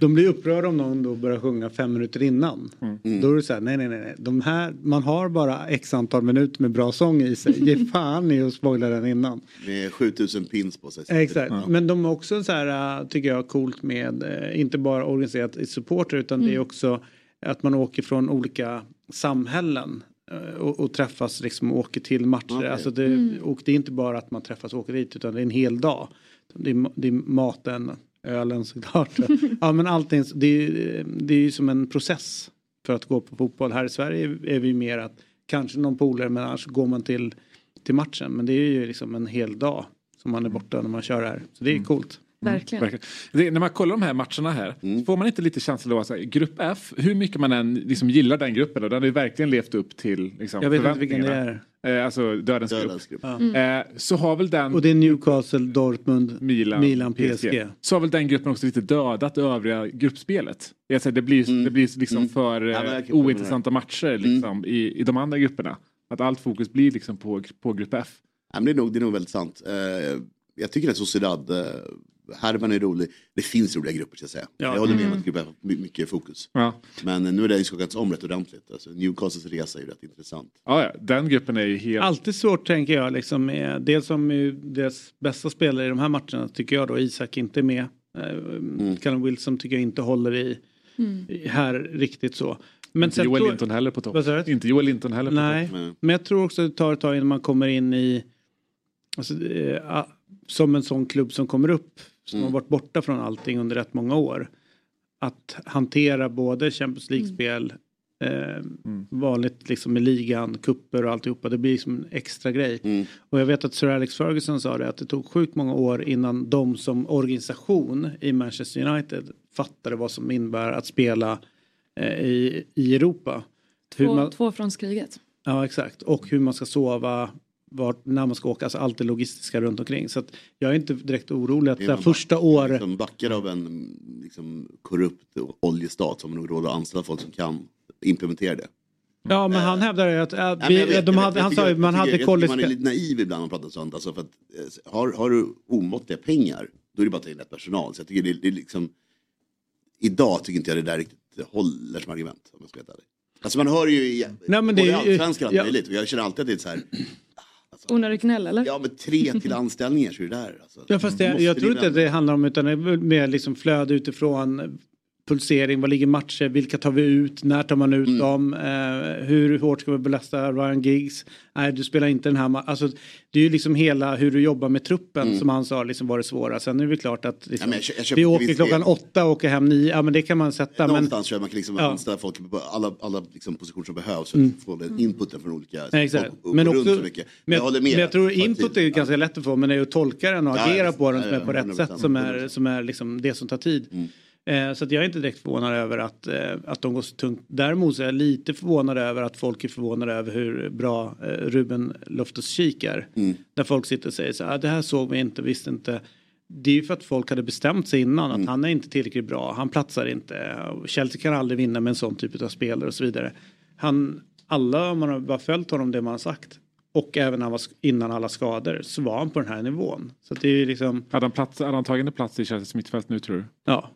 De blir upprörda om någon då börjar sjunga fem minuter innan. Mm. Då är det så här, nej nej nej. De här, man har bara x antal minuter med bra sång i sig. Ge fan i att spoila den innan. Med 7000 pins på sig. Exakt, Ja. men de är också så här, tycker jag, coolt med, äh, inte bara organiserat i supporter utan det är Mm. också att man åker från olika samhällen äh, och, och träffas liksom och åker till matcher. Okej. Alltså det, Mm. Och det är inte bara att man träffas och åker dit utan det är en hel dag. Det är, det är maten, ölen såklart. ja men allting, det är, det är ju som en process för att gå på fotboll. Här i Sverige är vi mer att kanske någon polare men annars går man till, till matchen. Men det är ju liksom en hel dag som man är borta när man kör här. Så det är coolt. Verkligen. Verkligen. Det, när man kollar de här matcherna här Mm. får man inte lite känslan av att här, grupp F, hur mycket man än liksom gillar den gruppen, och den har ju verkligen levt upp till liksom, Jag vet inte vilken det förväntningarna. Eh, alltså dödens, Dödens grupp. grupp. Ja. Eh, så har väl den... Och det är Newcastle, Dortmund, Milan, Milan PSG. Så har väl den gruppen också lite dödat det övriga gruppspelet. Jag säger, det blir, det blir liksom för Mm. Ja, men jag eh, ointressanta matcher liksom, i, i de andra grupperna. Att allt fokus blir liksom på, på grupp F. Ja, men det, är nog, det är nog väldigt sant. Eh, jag tycker att Sociedad, uh, härvan är rolig. Det finns roliga grupper ska jag säga. Ja. Jag håller med om Mm. att gruppen har my- mycket fokus. Ja. Men eh, nu är det ju skakats om rätt ordentligt. Alltså, Newcastles resa är ju rätt intressant. Ja, ja, den gruppen är ju helt... Alltid svårt tänker jag liksom med, dels som ju deras bästa spelare i de här matcherna tycker jag då Isak inte är med. Uh, Callum Wilson tycker jag inte håller i, i här riktigt så. Men inte sen Joel tror- Linton heller på topp. Inte Joel Linton heller på Nej, topp. men jag tror också det tar ett tag innan man kommer in i alltså, eh, som en sån klubb som kommer upp som Mm. har varit borta från allting under rätt många år. Att hantera både Champions League-spel, eh, vanligt liksom med ligan, kupper och alltihopa. Det blir liksom en extra grej. Mm. Och jag vet att Sir Alex Ferguson sa det att det tog sjukt många år innan de som organisation i Manchester United fattade vad som innebär att spela eh, i, i Europa. Två, man- två från kriget. Ja exakt och hur man ska sova, vart, när man ska åka, alltså allt det logistiska runt omkring. Så att jag är inte direkt orolig att Det första året, Liksom backar av en liksom, korrupt oljestat som nog råd att anställa folk som kan implementera det. ja men han hävdar ju att äh, vi, vet, de hade, vet, han sa ju tycker- man hade tycker Man är lite naiv ibland när man pratar sånt. Alltså för att, eh, har, har du omåttliga pengar, då är det bara att ta in rätt personal. Så jag tycker det, det är liksom... Idag tycker inte jag det där riktigt håller som argument. Om jag ska helt ärlig. Alltså man hör ju i Nej, men det både allsvenskan och allt ja. Och jag känner alltid att det är så här, Onödigt gnäll eller? ja men tre till anställningar så är det där. Alltså. Ja fast det, jag tror inte att det handlar om utan det är mer liksom flöde utifrån pulsering, vad ligger matcher, vilka tar vi ut, när tar man ut Mm. dem, eh, hur hårt ska vi belasta Ryan Giggs, nej du spelar inte den här ma- alltså det är ju liksom hela hur du jobbar med truppen som han sa liksom var det svåra. Sen är det klart att liksom, Mm. men jag jag vi åker klockan del. åtta och åker hem nio, ja men det kan man sätta. Men, Någonstans jag man kan liksom Ja. anställa folk på alla, alla liksom positioner som behövs för Mm. att få den inputen från olika... Exakt. och- och Men, också, så mycket. men, jag, håller med. men jag tror input är ganska lätt att få men det är ju att tolka den och Ja, agera ja, på den ja, som är ja, på rätt 100%, sätt som är, 100%. som är liksom det som tar tid. Mm. Eh, så att jag är inte direkt förvånad över att, eh, att de går så tungt. Däremot så är jag lite förvånad över att folk är förvånade över hur bra eh, Ruben Loftus-Cheek är. Mm. Där folk sitter och säger så här, ah, det här såg vi inte, visste inte. Det är ju för att folk hade bestämt sig innan Mm. att han är inte tillräckligt bra, han platsar inte. Chelsea kan aldrig vinna med en sån typ av spelare och så vidare. Han, alla, man har bara följt honom det man har sagt och även när han var, innan alla skador så var han på den här nivån. Så att det är ju liksom, Hade han, plats, hade han tagit en plats i Chelseas mittfält nu tror du? ja,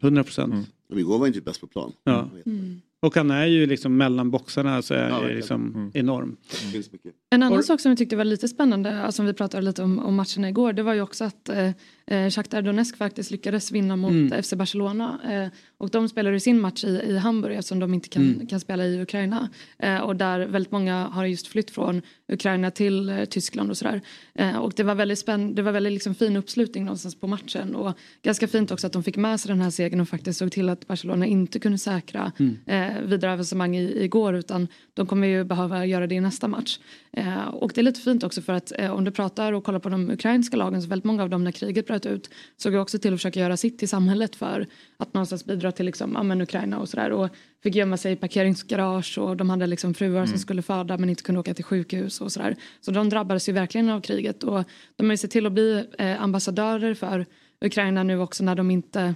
100 procent. Men igår var inte bäst på plan. Ja. Mm. Och han är ju liksom mellan boxarna så är Ja, liksom Mm. enorm. Det finns mycket. En annan Och- sak som jag tyckte var lite spännande, alltså om vi pratade lite om, om matcherna igår, det var ju också att eh, eh, Shakhtar Donetsk faktiskt lyckades vinna mot Mm. FC Barcelona. Eh, och de spelade ju sin match i, i Hamburg eftersom de inte kan, Mm. kan spela i Ukraina. Eh, och där väldigt många har just flytt från Ukraina till eh, Tyskland och sådär. Eh, och det var väldigt spänn- det var väldigt liksom fin uppslutning någonstans på matchen. Och ganska fint också att de fick med sig den här segern och faktiskt såg till att Barcelona inte kunde säkra Mm. eh, vidare avancemang i, igår utan de kommer ju behöva göra det i nästa match. Eh, och det är lite fint också för att om du pratar och kollar på de ukrainska lagen så väldigt många av dem när kriget bröt ut såg ju också till att försöka göra sitt i samhället för att någonstans bidra till liksom, ja, men Ukraina och sådär och fick gömma sig i parkeringsgarage och de hade liksom fruar som skulle föda men inte kunde åka till sjukhus och sådär. Så de drabbades ju verkligen av kriget och de har ju sett till att bli eh, ambassadörer för Ukraina nu också när de inte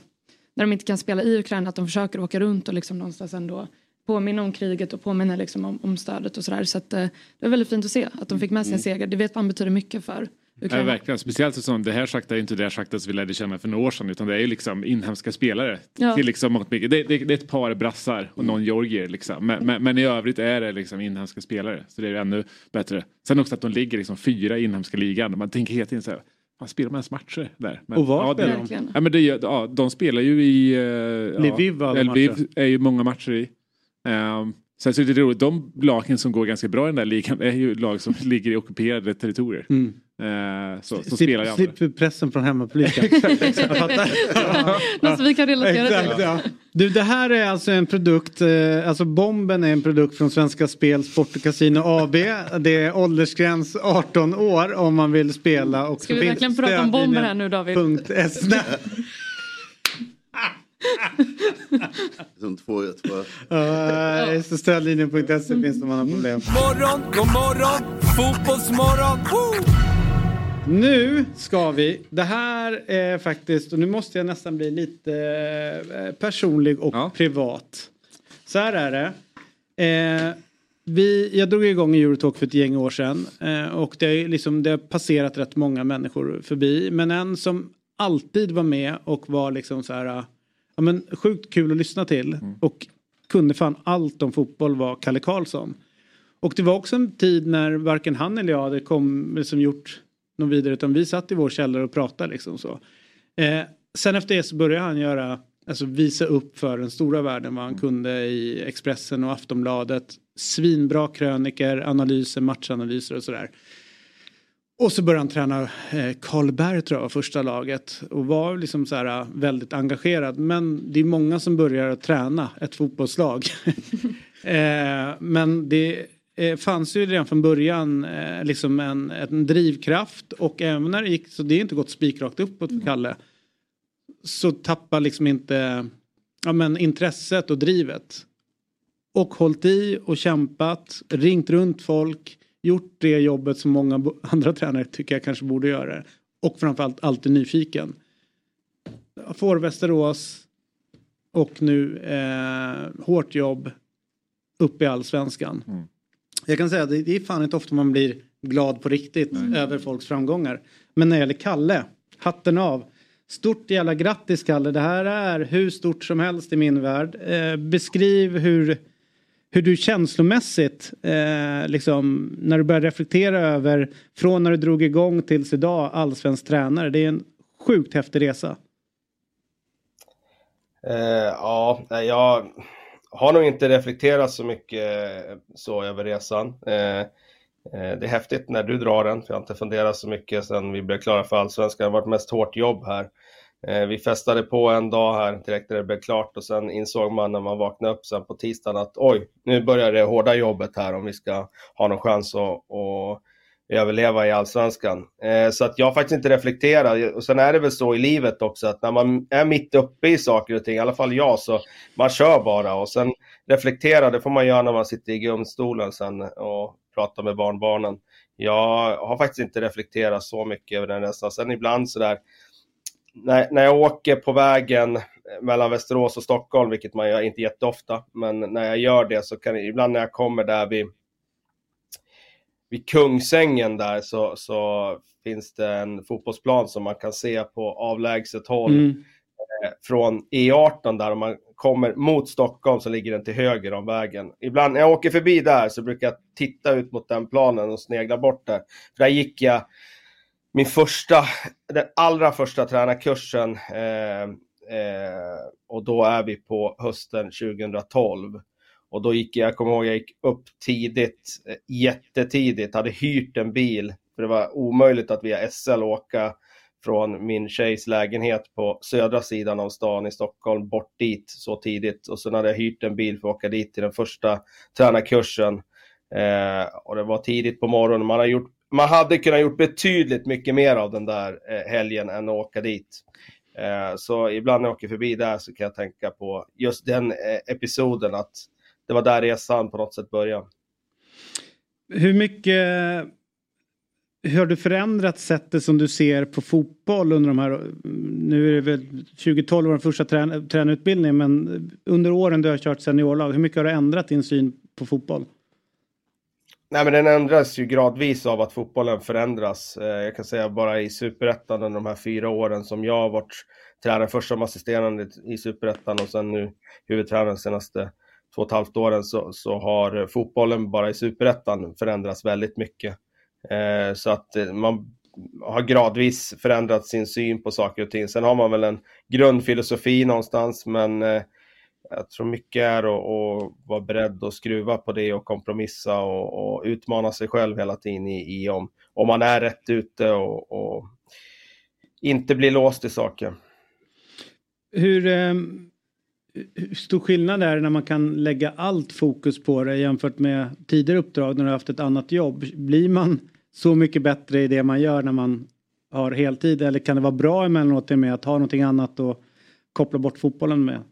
när de inte kan spela i Ukraina att de försöker åka runt och liksom någonstans ändå påminna om kriget och påminna liksom om, om stödet och sådär. Så att, eh, det var väldigt fint att se att de fick med sig en seger. Det vet man betyder mycket för Ja, verkligen. Speciellt som det här Shakhtar är inte det Shakhtar som vi lärde känna för några år sedan utan det är ju liksom inhemska spelare. Ja. Till liksom mångt mycket. Det, det, det är ett par brassar och någon georgier liksom. Men, men, men i övrigt är det liksom inhemska spelare. Så det är ännu bättre. Sen också att de ligger liksom fyra i inhemska ligan. Man tänker hela tiden så här. Man spelar man ens matcher där? Men, Och var ja, spelar de? Verkligen. ja, men det, ja, de spelar ju i... Uh, Lviv var alla Lviv är ju många matcher i. Um, sen så är det roligt, de lagen som går ganska bra i den där ligan är ju lag som ligger i ockuperade territorier. Mm. Eh, så, som spelar i andra. slipper pressen från hemmapubliken. Jag fattar. Något som vi kan relatera till. Exakt, ja. Du, det här är alltså en produkt, eh, alltså bomben är en produkt från Svenska Spel, Sport och Casino AB. Det är åldersgräns 18 år om man vill spela. Och Ska vi verkligen prata om bomber här nu David? Punkt. Nej. Som två, två. Uh, så stödlinjen.se finns det om man har problem. Morgon, god morgon, fotbollsmorgon. Woo! Nu ska vi, det här är faktiskt, och nu måste jag nästan bli lite eh, personlig och Ja. privat. Så här är det. Eh, vi, jag drog igång Eurotalk för ett gäng år sedan eh, och det, är liksom, det har passerat rätt många människor förbi. Men en som alltid var med och var liksom så här, ja, men sjukt kul att lyssna till och kunde fan allt om fotboll var Kalle Karlsson. Och det var också en tid när varken han eller jag hade kom, liksom gjort någon vidare utan vi satt i vår källare och pratade liksom så. Eh, sen efter det så började han göra, alltså visa upp för den stora världen vad han kunde i Expressen och Aftonbladet. Svinbra kröniker, analyser, matchanalyser och sådär. Och så började han träna eh, Karlberg tror jag var första laget och var liksom så här eh, väldigt engagerad. Men det är många som börjar träna ett fotbollslag. eh, men det eh, fanns ju redan från början eh, liksom en, en drivkraft och även när det gick, så det är inte gått spikrakt uppåt för Kalle. Så tappar liksom inte ja, men intresset och drivet. Och hållit i och kämpat, ringt runt folk, gjort det jobbet som många andra tränare tycker jag kanske borde göra. Och framförallt alltid nyfiken. Får Västerås och nu eh, hårt jobb upp i allsvenskan. Jag kan säga att det är fan inte ofta man blir glad på riktigt över folks framgångar. Men när det gäller Kalle, hatten av. Stort jävla grattis Kalle, det här är hur stort som helst i min värld. Eh, beskriv hur, hur du känslomässigt, eh, liksom, när du börjar reflektera över från när du drog igång tills idag allsvensk tränare. Det är en sjukt häftig resa. Eh, ja, jag har nog inte reflekterat så mycket eh, så över resan. Eh, eh, det är häftigt när du drar den, för jag har inte funderat så mycket sedan vi blev klara för allsvenskan. Det har varit mest hårt jobb här. Vi festade på en dag här direkt när det blev klart och sen insåg man när man vaknade upp sen på tisdagen att oj, nu börjar det hårda jobbet här om vi ska ha någon chans att, att överleva i allsvenskan. Eh, så att jag faktiskt inte reflekterar. Och sen är det väl så i livet också att när man är mitt uppe i saker och ting, i alla fall jag, så man kör bara och sen reflektera, det får man göra när man sitter i gungstolen sen och pratar med barnbarnen. Jag har faktiskt inte reflekterat så mycket över den resan. Sen ibland sådär, när, när jag åker på vägen mellan Västerås och Stockholm, vilket man gör inte jätteofta, men när jag gör det så kan ibland när jag kommer där vid vid Kungsängen där så, så finns det en fotbollsplan som man kan se på avlägset håll. Mm. från E18 där om man kommer mot Stockholm så ligger den till höger om vägen. Ibland när jag åker förbi där så brukar jag titta ut mot den planen och snegla bort där. För där gick jag min första, den allra första tränarkursen eh, eh, och då är vi på hösten 2012. Och då gick jag, kommer ihåg, jag gick upp tidigt, eh, jättetidigt, hade hyrt en bil. För det var omöjligt att via SL åka från min tjejs lägenhet på södra sidan av stan i Stockholm bort dit så tidigt. Och sen hade jag hyrt en bil för att åka dit till den första tränarkursen. Eh, och det var tidigt på morgonen. Man, har gjort, man hade kunnat gjort betydligt mycket mer av den där eh, helgen än att åka dit. Eh, så ibland när jag åker förbi där så kan jag tänka på just den eh, episoden att det var där resan på något sätt började. Hur mycket hur har du förändrat sättet som du ser på fotboll under de här, nu är det väl 2012 var den första trän, tränarutbildningen men under åren du har kört seniorlag, hur mycket har du ändrat din syn på fotboll? Nej men den ändras ju gradvis av att fotbollen förändras. Eh, jag kan säga bara i superettan under de här fyra åren som jag har varit tränare, först som assisterande i superettan och sen nu huvudtränare senaste två och ett halvt åren så, så har fotbollen bara i superettan förändrats väldigt mycket. Eh, så att eh, man har gradvis förändrat sin syn på saker och ting. Sen har man väl en grundfilosofi någonstans, men eh, jag tror mycket är att, att vara beredd att skruva på det och kompromissa och, och utmana sig själv hela tiden i, i, om, om man är rätt ute och, och inte bli låst i saker. Hur, eh, hur stor skillnad är det när man kan lägga allt fokus på det jämfört med tidigare uppdrag när du har haft ett annat jobb? Blir man så mycket bättre i det man gör när man har heltid? Eller kan det vara bra emellanåt med att ha någonting annat och koppla bort fotbollen med?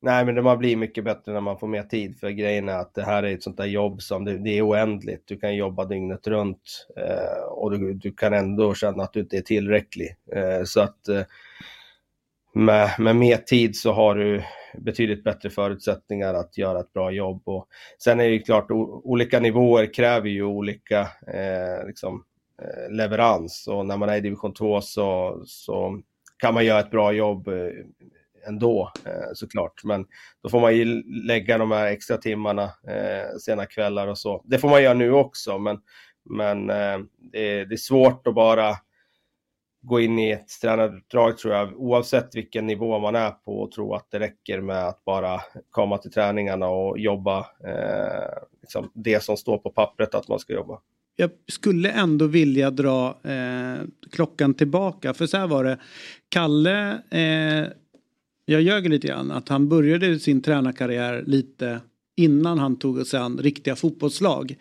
Nej, men man blir mycket bättre när man får mer tid. För grejen är att det här är ett sånt där jobb som det, det är oändligt. Du kan jobba dygnet runt eh, och du, du, kan ändå känna att du inte är tillräcklig. Eh, så att eh, med, med mer tid så har du betydligt bättre förutsättningar att göra ett bra jobb. Och sen är det ju klart, olika nivåer kräver ju olika eh, liksom, eh, leverans. Och när man är i division 2 så, så kan man göra ett bra jobb eh, ändå eh, såklart. Men då får man ju lägga de här extra timmarna eh, sena kvällar och så. Det får man göra nu också, men, men eh, det, är, det är svårt att bara gå in i ett tränardrag tror jag, oavsett vilken nivå man är på och tro att det räcker med att bara komma till träningarna och jobba eh, liksom det som står på pappret att man ska jobba. Jag skulle ändå vilja dra eh, klockan tillbaka för så här var det. Kalle, eh, jag ljög lite grann, att han började sin tränarkarriär lite innan han tog sig an riktiga fotbollslag.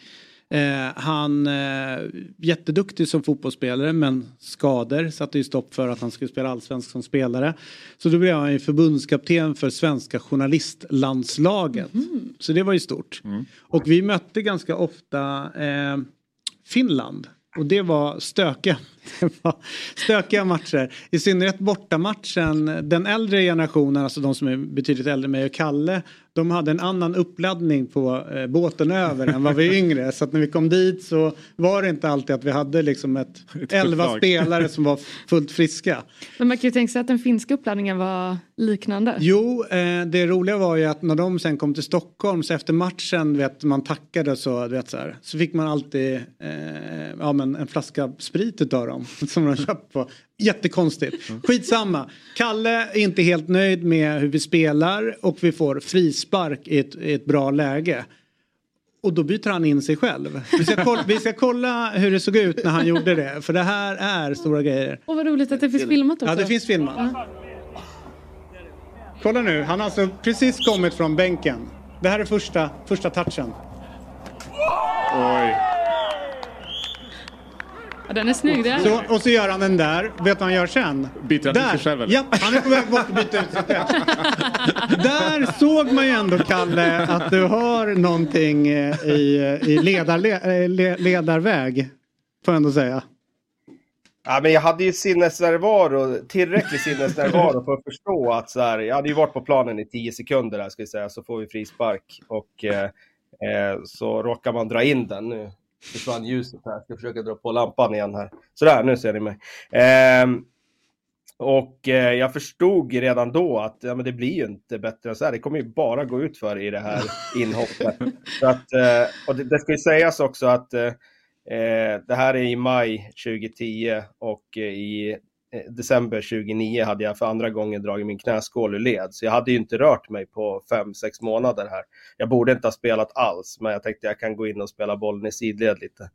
Eh, han eh, jätteduktig som fotbollsspelare men skador satte ju stopp för att han skulle spela allsvensk som spelare. Så då blev han ju förbundskapten för svenska journalistlandslaget. Mm. Så det var ju stort. Mm. Och vi mötte ganska ofta eh, Finland. Och det var stökiga, det var stökiga matcher. I synnerhet bortamatchen. Den äldre generationen, alltså de som är betydligt äldre än mig och Kalle, de hade en annan uppladdning på eh, båten över än vad vi yngre. Så att när vi kom dit så var det inte alltid att vi hade liksom ett, ett elva spelare som var fullt friska. Men man kan ju tänka sig att den finska uppladdningen var liknande. Jo, eh, det roliga var ju att när de sen kom till Stockholm så efter matchen, vet, man tackade så, vet, så, här, så fick man alltid eh, ja, men en flaska sprit utav dem som de köpt på Jättekonstigt. Skitsamma. Kalle är inte helt nöjd med hur vi spelar och vi får frispark i ett, i ett bra läge. Och då byter han in sig själv. Vi ska, kolla, vi ska kolla hur det såg ut när han gjorde det. För det här är stora grejer. Och vad roligt att det finns filmat också. Ja, det finns filmat. Ja. Kolla nu, han har alltså precis kommit från bänken. Det här är första, första touchen. Oj. Ja, den är snygg. Det Så, och så gör han den där. Vet du vad han gör sen? Byter han ut sig själv? Ja, han är på väg bort och byta ut sig själv. där såg man ju ändå, Kalle, att du har någonting eh, i, i ledar, ledarväg. Får jag ändå säga. Ja, men jag hade ju sinnesnärvaro, tillräcklig sinnesnärvaro för att förstå att så här, jag hade ju varit på planen i tio sekunder där, ska jag säga, så får vi frispark. Och eh, eh, så råkar man dra in den. Nu försvann ljuset här. Jag ska försöka dra på lampan igen här. Sådär, nu ser ni mig. Eh, Och eh, jag förstod redan då att ja, men det blir ju inte bättre än så här. Det kommer ju bara gå ut för i det här inhoppet. så att, eh, och det, det ska ju sägas också att eh, eh det här är i maj 2010 och eh, i december 2009 hade jag för andra gången dragit min knäskål ur led. Så jag hade ju inte rört mig på 5-6 månader här. Jag borde inte ha spelat alls, men jag tänkte jag kan gå in och spela bollen i sidled lite.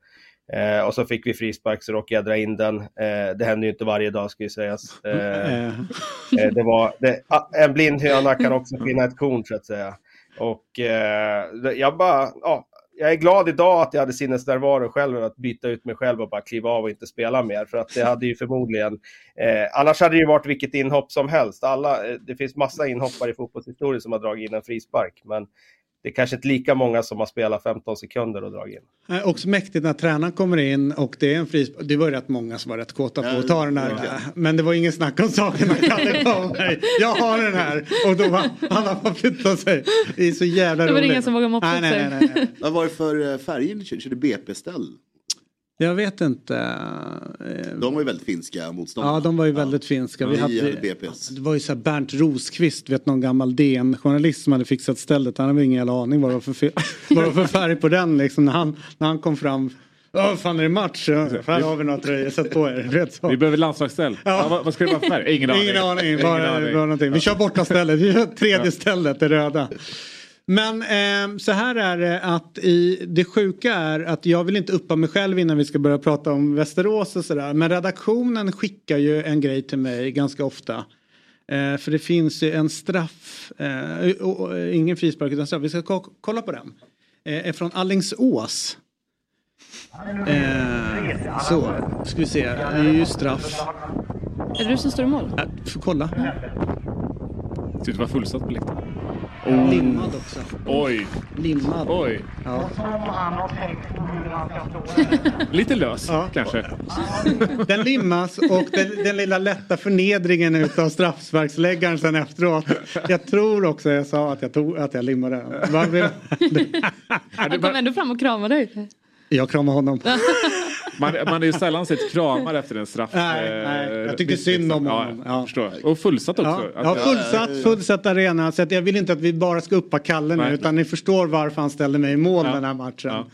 Eh, och så fick vi frispark så råkade jag dra in den. Eh, det händer ju inte varje dag ska ju sägas. Eh, eh det var, det, en blind höna kan också finna ett korn så att säga. Och eh, jag bara, ja, jag är glad idag att jag hade sinnesnärvaro själv att byta ut mig själv och bara kliva av och inte spela mer. För att det hade ju förmodligen, eh, annars hade det ju varit vilket inhopp som helst. Alla, eh, det finns massa inhoppare i fotbollshistorien som har dragit in en frispark. Men det är kanske inte lika många som har spelat 15 sekunder och dragit in. Eh, också mäktigt när tränaren kommer in och det är en frispark. Det var rätt många som var rätt kåta på att ta den här. Ja. Men det var ingen snack om saken. Jag har den här. Och då var alla bara flyttat sig. Det är så jävla roligt. Det var ingen som vågade moppa nej, nej, nej, nej. Vad var det för eh, färger? Körde BP-ställ? Jag vet inte. De var ju väldigt finska motståndare. Ja, de var ju väldigt finska. Vi, hade, BPS. Det var ju så här Bernt Roskvist, vet någon gammal DN-journalist som hade fixat stället. Han hade ingen jävla aning vad det var för, vad det var för färg på den liksom. När han, när han kom fram. Ja, fan är det match? Här har vi några tröjor, sätt på er. Vet så. Vi behöver landslagsställ. Ja. Ja, vad, vad ska det vara för färg? Ingen aning. Ingen aning, bara, Ingen aning. bara någonting. Vi kör borta stället, vi kör tredje ja. stället, det röda. Men eh, så här är det att i, det sjuka är att jag vill inte uppa mig själv innan vi ska börja prata om Västerås och sådär. Men redaktionen skickar ju en grej till mig ganska ofta. Eh, för det finns ju en straff, eh, och, och, ingen frispark utan straff. Vi ska ko kolla på den. Eh, är från Allingsås. Eh, så, ska vi se. Det är ju straff. Är det du som står i mål? Äh, får kolla. Ser ut att vara fullsatt på läktaren. Oh. Limmad också. Oj. Limmad. Oj. Ja. Lite lös ja. kanske. Den limmas och den, den lilla lätta förnedringen utav straffsparksläggaren sen efteråt. Jag tror också jag sa att jag, tog, att jag limmade den. Han kom ändå fram och kramade dig. Jag kramar honom. Man, man är ju sällan sett kramar efter en straff. Nej, nej. Jag tyckte synd om honom. Ja, ja. Och fullsatt också. Ja, ja fullsatt, fullsatt arena. Så jag vill inte att vi bara ska uppa Kalle nu. Nej. Utan ni förstår varför han ställde mig i mål den här matchen.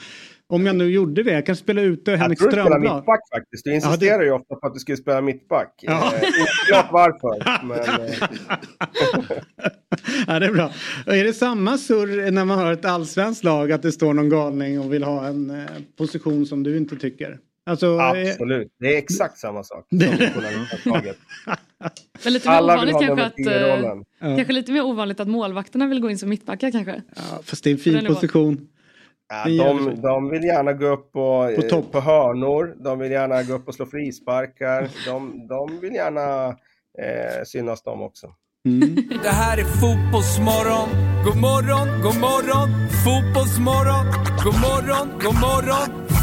Om jag nu gjorde det, jag kan spela ute Henrik Strömblad. Jag tror du spelar mittback faktiskt. Du insisterar ja, det... ju ofta på att du skulle spela mittback. Ja. Eh, Oklart varför. Men... Eh. ja, det är bra. Är det samma surr när man har ett allsvenskt lag att det står någon galning och vill ha en eh, position som du inte tycker? Alltså, Absolut, det är exakt samma sak. Men lite mer Alla ovanligt kanske att, uh, kanske lite mer ovanligt att målvakterna vill gå in som mittbackar kanske. Ja, fast det är en fin position. Ja, de, de vill gärna gå upp och, på, på hörnor, de vill gärna gå upp och slå frisparkar, de, de vill gärna eh, synas de också. Mm. Det här är Fotbollsmorgon, god morgon, god morgon, Fotbollsmorgon, god morgon, god morgon,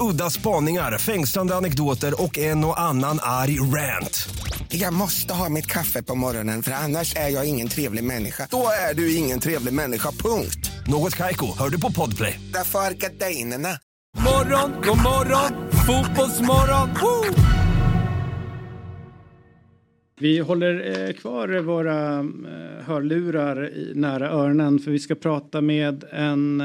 Udda spaningar, fängslande anekdoter och en och annan arg rant. Jag måste ha mitt kaffe på morgonen för annars är jag ingen trevlig människa. Då är du ingen trevlig människa, punkt. Något kajko, hör du på podplay. Därför är gardinerna. Morgon, god morgon, fotbollsmorgon. Woo! Vi håller eh, kvar våra eh, hörlurar i, nära öronen för vi ska prata med en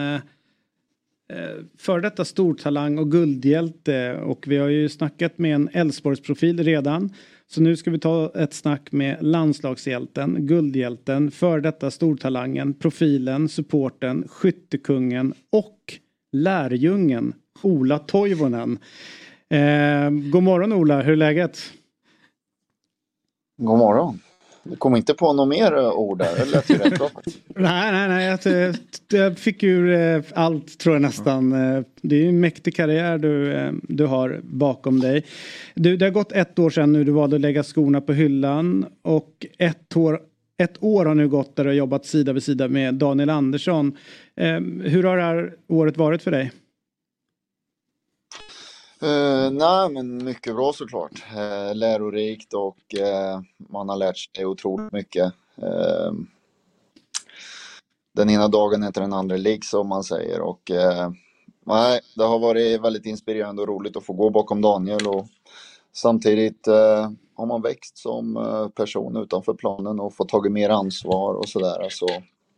Eh, före för detta stortalang och guldhjälte och vi har ju snackat med en Elfsborgsprofil redan. Så nu ska vi ta ett snack med landslagshjälten, guldhjälten, för detta stortalangen, profilen, supporten, skyttekungen och lärjungen Ola Toivonen. Eh, god morgon Ola, hur är läget? God morgon. Du kom inte på något mer eh, ord där, det lät ju rätt bra Nej, nej, nej. Jag, jag fick ur eh, allt tror jag nästan. Eh, det är ju en mäktig karriär du, du har bakom dig. Du, det har gått ett år sedan nu du valde att lägga skorna på hyllan och ett år, ett år har nu gått där du har jobbat sida vid sida med Daniel Andersson. Hur har det här året varit för dig? Uh, nej, men mycket bra såklart. Uh, lärorikt och uh, man har lärt sig otroligt mycket. Uh, den ena dagen heter den andra lik som man säger och nej, det har varit väldigt inspirerande och roligt att få gå bakom Daniel och samtidigt har man växt som person utanför planen och fått tagit mer ansvar och sådär. Så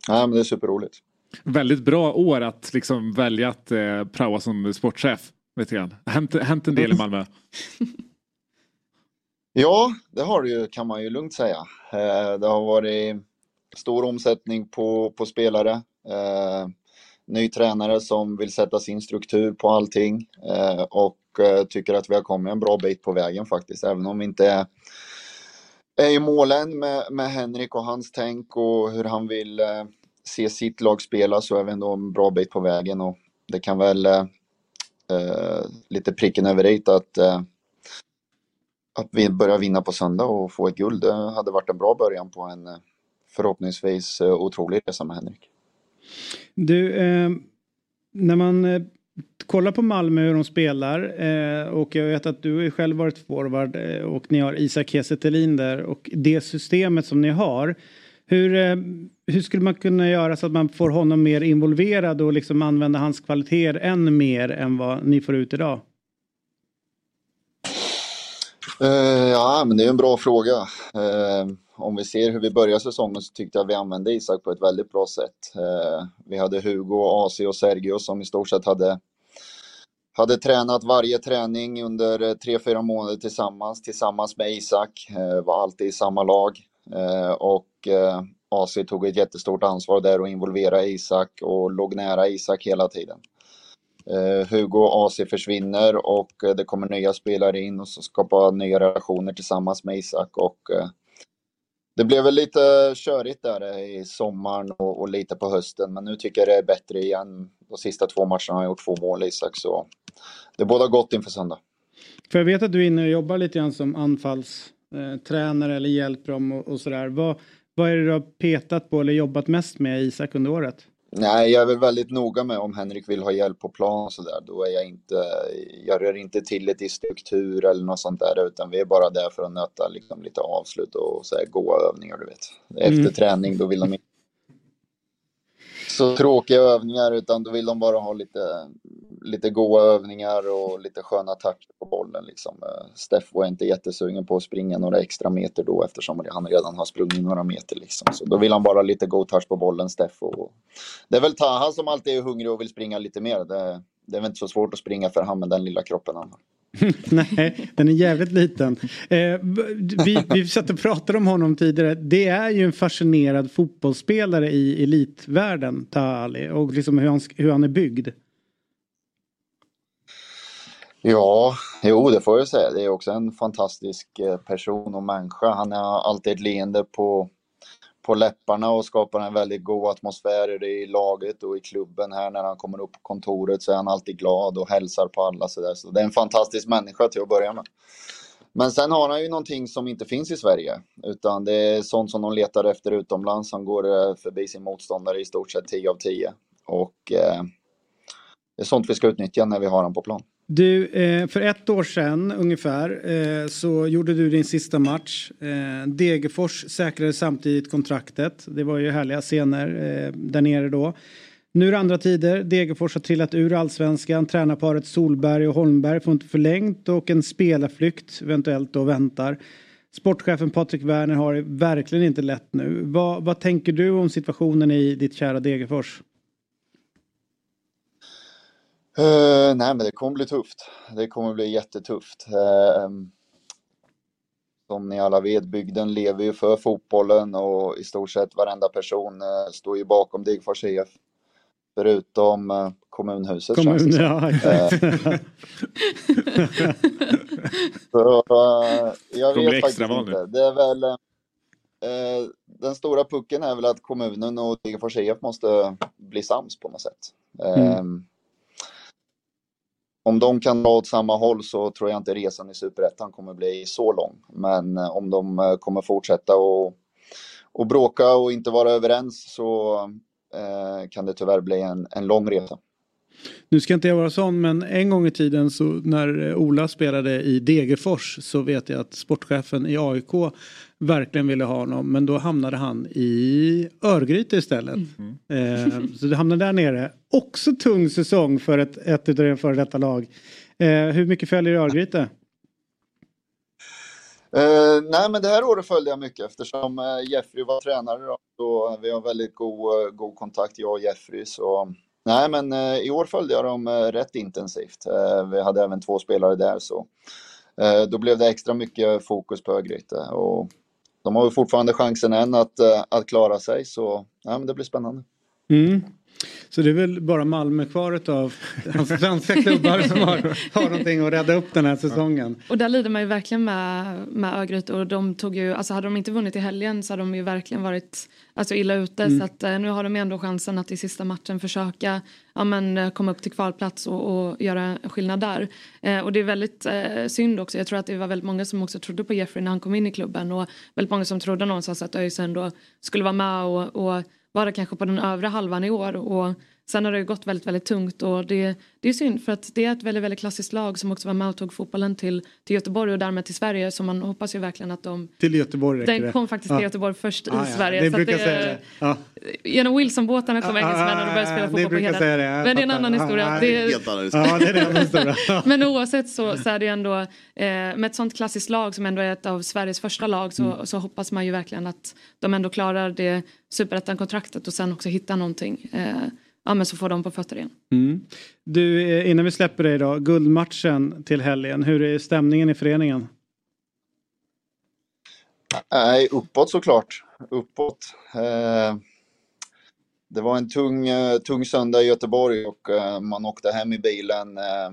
nej, men det är superroligt. Väldigt bra år att liksom välja att eh, praoa som sportchef. Lite grann. Hänt, hänt en del i Malmö. ja, det har det ju kan man ju lugnt säga. Eh, det har varit stor omsättning på, på spelare. Eh, ny tränare som vill sätta sin struktur på allting eh, och tycker att vi har kommit en bra bit på vägen faktiskt. Även om vi inte är, är i målen med, med Henrik och hans tänk och hur han vill se sitt lag spela så är vi ändå en bra bit på vägen och det kan väl eh, Eh, lite pricken över i att, eh, att vi börjar vinna på söndag och få ett guld. Det hade varit en bra början på en eh, förhoppningsvis eh, otrolig resa med Henrik. Du, eh, när man eh, kollar på Malmö hur de spelar eh, och jag vet att du har själv varit forward eh, och ni har Isak Kiese där och det systemet som ni har hur, eh, hur skulle man kunna göra så att man får honom mer involverad och liksom använda hans kvaliteter än mer än vad ni får ut idag? Uh, ja, men det är en bra fråga. Uh, om vi ser hur vi börjar säsongen så tyckte jag vi använde Isak på ett väldigt bra sätt. Uh, vi hade Hugo, AC och Sergio som i stort sett hade, hade tränat varje träning under tre, fyra månader tillsammans, tillsammans med Isak. var alltid i samma lag. och AC tog ett jättestort ansvar där och involverade Isak och låg nära Isak hela tiden. Eh, Hugo och AC försvinner och eh, det kommer nya spelare in och så skapar nya relationer tillsammans med Isak och eh, det blev väl lite körigt där i sommaren och, och, lite på hösten men nu tycker jag det är bättre igen. De sista två matcherna har jag gjort två mål Isak så det båda gott inför söndag. För jag vet att du är inne och jobbar lite grann som anfallstränare eller hjälper dem och, och sådär. Vad, vad är det du har petat på eller jobbat mest med Isak under året? Nej, jag är väl väldigt noga med om Henrik vill ha hjälp på plan och sådär. Då är jag inte, jag rör inte till det i struktur eller något sånt där, utan vi är bara där för att nöta liksom lite avslut och så här goa övningar, du vet. Efter mm. träning, då vill de inte så tråkiga övningar utan då vill de bara ha lite, lite goa övningar och lite sköna touch på bollen. Liksom. Eh, Steff Steffo är inte jättesugen på att springa några extra meter då eftersom han redan har sprungit några meter. Liksom. Så då vill han bara lite go touch på bollen, Steffo. Det är väl Taha som alltid är hungrig och vill springa lite mer. Det, det är väl inte så svårt att springa för han med den lilla kroppen han har. Nej, den är jävligt liten. Eh, vi, vi satt och pratade om honom tidigare. Det är ju en fascinerad fotbollsspelare i elitvärlden, Tali. Och liksom hur han, hur han är byggd. Ja, jo det får jag säga. Det är också en fantastisk eh, person och människa. Han har alltid ett leende på, på läpparna och skapar en väldigt god atmosfär i laget och i klubben här när han kommer upp på kontoret så är han alltid glad och hälsar på alla så där. Så det är en fantastisk människa till att börja med. Men sen har han ju någonting som inte finns i Sverige utan det är sånt som de letar efter utomlands. Han går eh, förbi sin motståndare i stort sett 10 av 10 och eh, det är sånt vi ska utnyttja när vi har honom på plan. Du, eh, för ett år sedan ungefär eh, så gjorde du din sista match. Eh, Degerfors säkrade samtidigt kontraktet. Det var ju härliga scener där nere då. Nu är det andra tider. Degerfors har trillat ur allsvenskan. Tränarparet Solberg och Holmberg får inte förlängt och en spelarflykt eventuellt då väntar. Sportchefen Patrik Werner har det verkligen inte lätt nu. Vad, vad tänker du om situationen i ditt kära Degerfors? Uh, nej, men det kommer bli tufft. Det kommer bli jättetufft. Uh, som ni alla vet, bygden lever ju för fotbollen och i stort sett varenda person uh, står ju bakom Degerfors IF. Förutom uh, kommunhuset. Kommun, ja, så, jag vet faktiskt inte. Det är väl, den stora pucken är väl att kommunen och Degerfors IF måste bli sams på något sätt. Mm. Om de kan dra åt samma håll så tror jag inte resan i Superettan kommer bli så lång. Men eh, om de eh, kommer fortsätta och, och bråka och inte vara överens så eh, kan det tyvärr bli en, en lång resa. Nu ska inte jag vara sån men en gång i tiden så när eh, Ola spelade i Degerfors så vet jag att sportchefen i AIK verkligen ville ha honom men då hamnade han i Örgryte istället. Eh, så det hamnade där nere. Också tung säsong för ett, ett av era före detta lag. Eh, hur mycket följer Örgryte? Eh, nej, men det här året följde jag mycket eftersom eh, Jeffrey var tränare. Då, så vi har väldigt god, eh, god kontakt, jag och Jeffrey. Så, nej, men eh, i år följde jag dem eh, rätt intensivt. Eh, vi hade även två spelare där. så Då blev det extra mycket fokus på Örgryte. Och de har ju fortfarande chansen än att, att klara sig. Så nej, men det blir spännande. Mm. Så det är väl bara Malmö kvar av svenska klubbar som har, har någonting att rädda upp den här säsongen. Och där lider man ju verkligen med, med Örgryte och de tog ju, alltså hade de inte vunnit i helgen så hade de ju verkligen varit alltså illa ute Mm. så att eh, nu har de ändå chansen att i sista matchen försöka ja, men, eh, komma upp till kvalplats och, och göra skillnad där. Eh, och det är väldigt eh, synd också, jag tror att det var väldigt många som också trodde på Jeffrey när han kom in i klubben och väldigt många som trodde någonstans att ÖIS ändå skulle vara med och, och vara kanske på den övre halvan i år och sen har det gått väldigt, väldigt tungt och det, det är synd för att det är ett väldigt, väldigt klassiskt lag som också var med och tog fotbollen till, till Göteborg och därmed till Sverige så man hoppas ju verkligen att de Till Göteborg räcker den det. kom faktiskt till Göteborg först i Ja, ja, Sverige. Det så att brukar säga det. Ja. Genom Wilson-båtarna kom engelsmännen och började spela Ja, fotboll det på brukar säga det. Men det är en fattar. annan historia. Ja, Det är- Helt annan historia. Ja, det är det annan historia. Ja. men oavsett så, så är det ju ändå eh, med ett sånt klassiskt lag som ändå är ett av Sveriges första lag så, Mm. så hoppas man ju verkligen att de ändå klarar det superettan-kontraktet och sen också hittar någonting. Eh, ja men så får de på fötter igen. Mm. Du, eh, innan vi släpper dig då, guldmatchen till helgen. Hur är stämningen i föreningen? Nej, uppåt såklart. Uppåt. Eh, det var en tung, eh, tung söndag i Göteborg och eh, man åkte hem i bilen eh,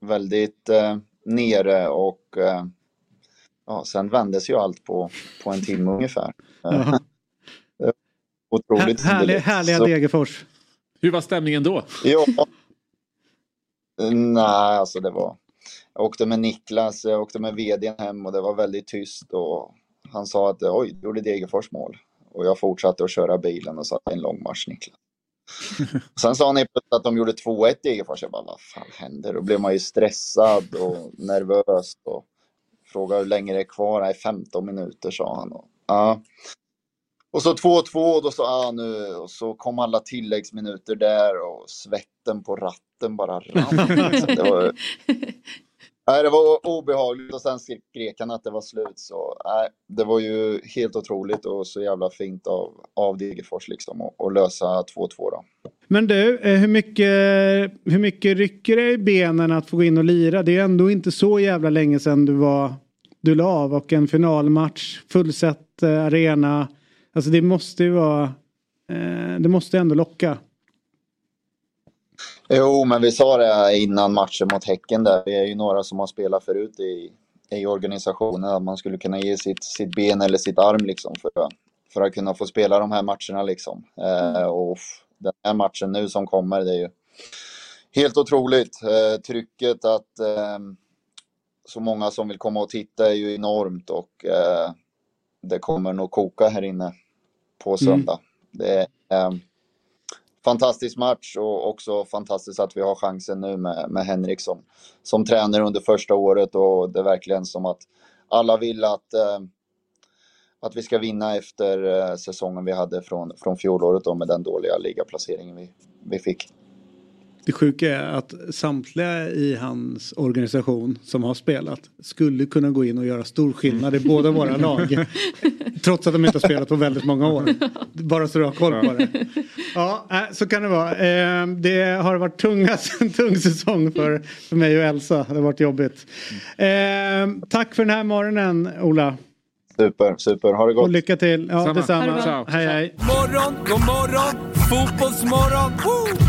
väldigt eh, nere och eh, ja, sen vändes ju allt på, på en timme ungefär. Ja. Otroligt Härliga, underligt. härliga Så- Degerfors. Hur var stämningen då? Ja. Nej, alltså det var... Jag åkte med Niklas, jag åkte med vdn hem och det var väldigt tyst och han sa att oj, du gjorde Degerfors mål. Och jag fortsatte att köra bilen och satte en lång marsch Niklas. Sen sa han plötsligt att de gjorde 2-1 Degerfors. Jag bara, vad fan händer? Då blev man ju stressad och nervös och frågade hur länge det är kvar. Nej, 15 minuter sa han. Och, ja. Och så 2-2 och då han nu och så kom alla tilläggsminuter där och svetten på ratten bara rann. det, var, nej, det var obehagligt och sen skrek han att det var slut. Så nej, det var ju helt otroligt och så jävla fint av, av Degerfors liksom att att lösa 2-2 då. Men du, eh, hur mycket, hur mycket rycker det i benen att få gå in och lira? Det är ändå inte så jävla länge sedan du var du la av och en finalmatch, fullsatt eh, arena. Alltså det måste ju vara, eh, det måste ändå locka. Jo, men vi sa det innan matchen mot Häcken där. Vi är ju några som har spelat förut i, i organisationen. Att man skulle kunna ge sitt, sitt ben eller sitt arm liksom för, att- för att kunna få spela de här matcherna liksom. Eh, och den här matchen nu som kommer, det är ju helt otroligt. Eh, trycket att eh, så många som vill komma och titta är ju enormt och eh, det kommer nog koka här inne på söndag. Det är eh, fantastisk match och också fantastiskt att vi har chansen nu med, med Henrik som, som tränare under första året och det är verkligen som att alla vill att, eh, att vi ska vinna efter eh, säsongen vi hade från, från fjolåret då med den dåliga ligaplaceringen vi, vi fick. Det sjuka är att samtliga i hans organisation som har spelat skulle kunna gå in och göra stor skillnad i båda våra lag. Trots att de inte har spelat på väldigt många år. Bara så du har koll på det. Ja, äh, så kan det vara. Eh, Det har varit tunga, en tung säsong för, för mig och Elsa. Det har varit jobbigt. Eh, Tack för den här morgonen Ola. Super, super. Ha det gott. Och lycka till. Ja, Samma. detsamma. Ha det. Hej hej. Morgon, god morgon, fotbollsmorgon. Woo!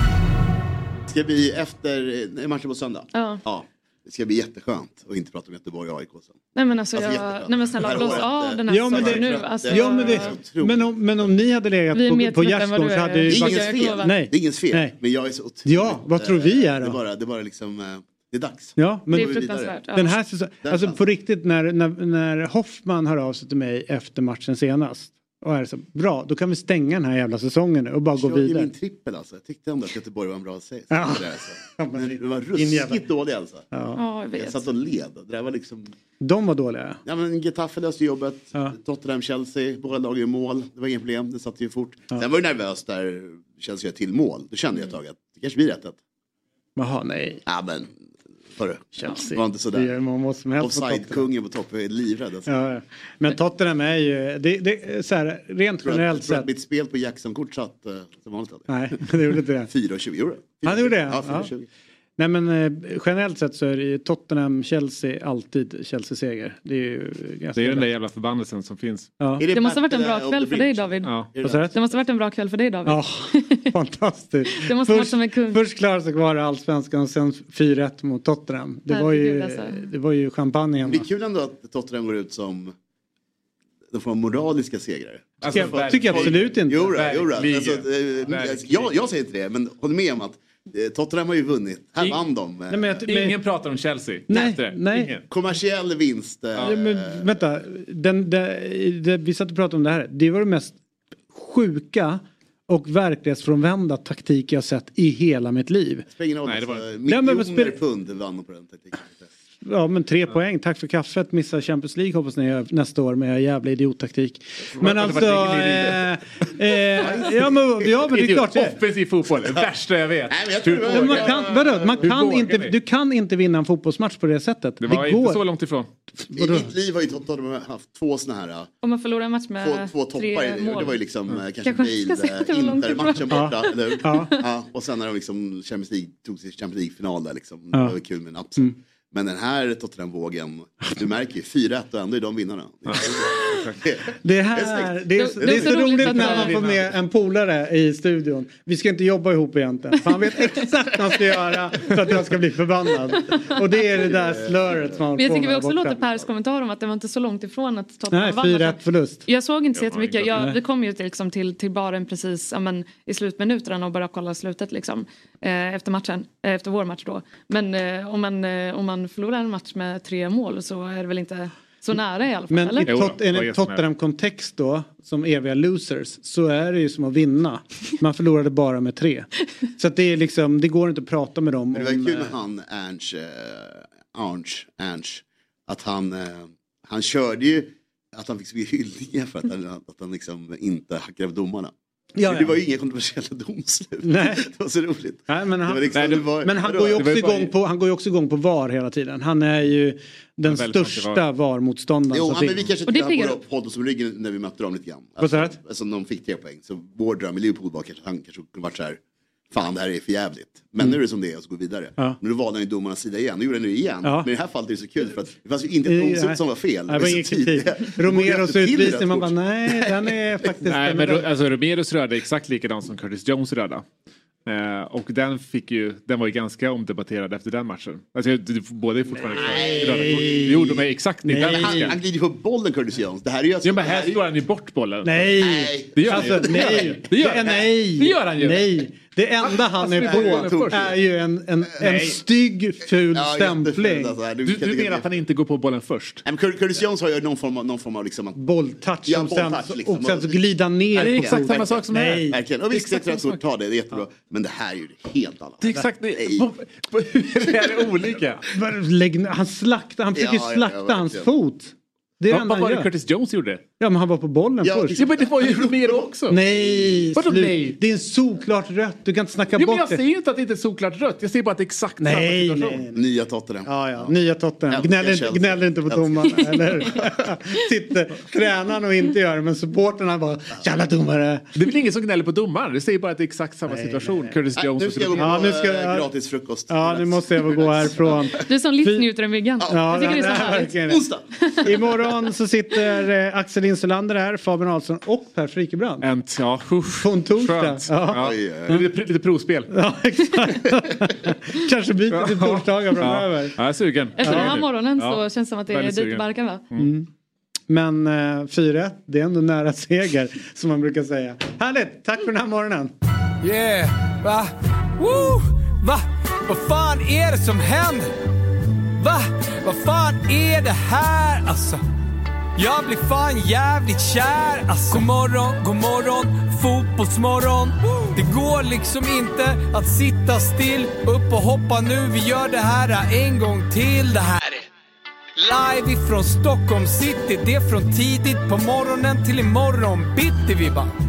Ska bli efter eh, matchen på söndag? Ja. Ja. Det ska bli jätteskönt att inte prata om Göteborg och AIK sen. Nej men alltså, Alltså, jag, nej men snälla blås av eh, den här Ja, men det- nu. Alltså, Ja men, det, men, om, men om ni hade legat Vi på, på gärdsgården du så hade Det ju... är Vad ingens fel. Nej. Det är ingens fel. Nej. Men jag är så otroligt... Ja, vad tror vi är då? Det är bara, det är bara liksom... eh, Det är dags. Ja, men Det är fruktansvärt. Ja. Den här säsongen, alltså på riktigt när, när, när Hoffman hör av sig till mig efter matchen senast. Och är så, bra, då kan vi stänga den här jävla säsongen nu och bara gå Jag i vidare. min trippel alltså. Jag tyckte ändå att Göteborg var en bra serie. Ja. Alltså. Men det var ruskigt dålig alltså. Ja. Ja, jag Jag satt och led. Det där var liksom... De var dåliga. Ja men Getafe löste jobbet. Tottenham, Chelsea, båda lag gör mål. Det var inga problem, det satt ju fort. Sen var det nervöst där Chelsea gör till mål. Då kände jag ett tag att det kanske blir rätt Jaha, nej. Ja men, hörru. Chelsea. Det var inte Det sådär. mål som helst på Offside-kungen på topp, jag är livrädd. Alltså. Ja. Men Tottenham är ju, det, det, är så här, rent Tror generellt sett. mitt spel på Jackson-kort satt eh, som vanligt. Nej, det gjorde inte det. 4,20 euro. Han gjorde det? Ja, Ja. 4,20. Nej men eh, generellt sett så är det ju Tottenham, Chelsea alltid Chelsea-seger. Det är ju ganska Det är den där jävla förbannelsen som finns. Ja. Det måste ha varit en bra kväll för dig David. Ja. Det måste ha varit en bra kväll för dig David. Ja, fantastiskt. Det måste vara först, som en kung. först klarade sig kvar i allsvenskan och sen 4-1 mot Tottenham. Det var, ju, alltså. det var ju champagne hemma. det är kul ändå att Tottenham går ut som de får moraliska segrare. Tycker jag- tycker jag absolut inte. Jo, då, jo, då. Alltså, jag, jag säger inte det, men håll med om att Tottenham har ju vunnit. Här Ing- vann de. eh, Nej, men jag- men- Ingen pratar om Chelsea. Nej, det. nej. Ingen. Kommersiell vinst. eh, Ja, men, vänta, den, den, det, vi satt och pratade om det här. Det var det mest sjuka och verklighetsfrånvända taktik jag sett i hela mitt liv. Spelar ingen roll. Miljoner pund vann på den taktiken. Ja men tre poäng, tack för kaffet. Missar Champions League hoppas ni gör nästa år med jävla idiottaktik. Men det alltså... Eh, eh, ja, men, ja men det är klart det. Offensiv fotboll, det värsta jag vet. Nej, jag det Men man kan, vadå, man inte, ni? du kan inte vinna en fotbollsmatch på det sättet. Det var inte så långt ifrån. I mitt liv har ju Tottenham haft två sådana här, Om man förlorar en match med två, två toppar. tre i- mål. Det var ju liksom eh, kanske Kanske ska säga att det var Bale, långt Inter-matchen ifrån. borta, Ja. eller hur? Ja. Ja. Och sen när de liksom Champions League, tog sig Champions League-final där liksom. Ja. Det var kul med en. Mm. Men den här Tottenham-vågen, du märker ju 4-1 och ändå är de vinnarna. Det här, det är, Det- det är så roligt när man får med en polare i studion. Vi ska inte jobba ihop egentligen. För han vet exakt vad han ska göra för att jag ska bli förbannad. Och det är det där slöret som han Men jag tycker vi också låter Pers kommentar om att det var inte så långt ifrån att Tottenham Nej, vann. 4-1 förlust. Jag såg inte så jättemycket. Jag, vi kom ju till, liksom, till, till baren precis ja, men, i slutminuterna och började kolla slutet liksom, eh, efter matchen. Eh, efter vår match då. Men eh, om, man, om man förlorar en match med tre mål så är det väl inte så nära i alla fall? Men eller? i tot, enligt Tottenham-kontext då, som eviga losers, så är det ju som att vinna. Man förlorade bara med tre. Så att det är liksom, det går inte att prata med dem Men det var om... kul eh, med han Ernst, eh, Ernst, Ernst att han, eh, han körde ju att han fick så mycket hyllningar för att han, att han liksom inte hackade av domarna. Ja. Det var ju inga kontroversiella domslut. Nej. Det var så roligt. Nej, men han, var liksom- Nej, det var- men han går ju var också igång på, han går ju också igång på VAR hela tiden. Han är ju den största. VAR-motståndaren. Men vi kanske Och det inte piggar hade hållit oss om ryggen när vi mötte dem lite grann. Vad sa du? Alltså, alltså de fick tre poäng. Så vår dröm i Liverpool var kanske att han kanske kunde varit så här. Fan det här är för jävligt. Men Mm. nu är det som det är och så går vi vidare. Ja. Men då valde han ju domarnas sida igen. Nu gjorde han det igen. Ja. Men i det här fallet är det så kul för att det fanns ju inte ett Nej. domslut som var fel. Nej, det var ingen kritik. Romeros utvisning, man bara nej, den är faktiskt... Nej, men alltså, Romeros röda är exakt likadan som Curtis Jones röda. Eh, och den fick ju, den var ju ganska omdebatterad efter den matchen. Alltså, båda är fortfarande kvar. röda kort. Jo, de är exakt Men han, identiska. han glider ju på bollen Curtis Jones. Det här är ju alltså, Ja, men här slår han ju bort bollen. Nej! Det gör alltså, han ju. nej! Det gör han. nej! Det gör han ju. Nej! Det enda han Han är på är ju en, en, en stygg ful Ja, stämpling. alltså. Du, du menar att han inte går på bollen först? Nej, men Curtis Jones har ju någon form av, någon form av liksom att Bolltouch Ja, som sen, liksom. och sen så glida ner Det är exakt samma sak som det här. Nej! Verkligen. Och visst, samma rätt ord, ta det, det är jättebra. Men det här är ju helt annat. Det är exakt det. Nej. På- på- Hur är det olika? Lägg, han slaktar, han försöker Ja, ja, ja, slakta hans fot. Det är Vad vad var det. Curtis Jones gjorde? Ja men han var på bollen Ja, först. Ja, men det var ju Romero också. Nej! Vadå nej? Det är en solklart rött, du kan inte snacka Ja, men bort jag det. säger inte att det inte är solklart rött. Jag säger bara att det är exakt Nej, samma situation. nej. Nya Tottenham. Ja, ja. Nya Tottenham. Gnäller gnäller inte på domarna. Eller sitter tränaren och inte gör det men supporterna bara jävla domare. Det är väl ingen som gnäller på domaren. Det säger bara att det är exakt samma Nej, situation. nej, Curtis Nej, Jones nu och ska jag gå på Ja, nu ska eh, jag- gratis frukost. Ja nu måste jag gå härifrån. Du som livsnjuter en. Ja, jag tycker det är så är härligt. Onsdag! Imorgon så sitter eh, Axel Insulander här, Fabian Ahlsson och Per Frikebrand. En, ja, På en torsdag. skönt. Ja. Ja. Lite, lite provspel. Ja, exakt. Kanske byter till torsdagar framöver. Ja, jag är sugen. Efter den här Ja. morgonen så känns det som att det är dit barken va? Men eh, 4-1, det är ändå nära seger som man brukar säga. Härligt, tack för den här morgonen. Yeah, va? Woo! Va? Vad fan är det som händer? Va? Vad fan är det här alltså? Jag blir fan jävligt kär. Alltså. God morgon, god morgon, fotbollsmorgon. Det går liksom inte att sitta still Upp och hoppa nu, vi gör det här en gång till. Det här är live ifrån Stockholm city. Det är från tidigt på morgonen till imorgon. Bitti vi bara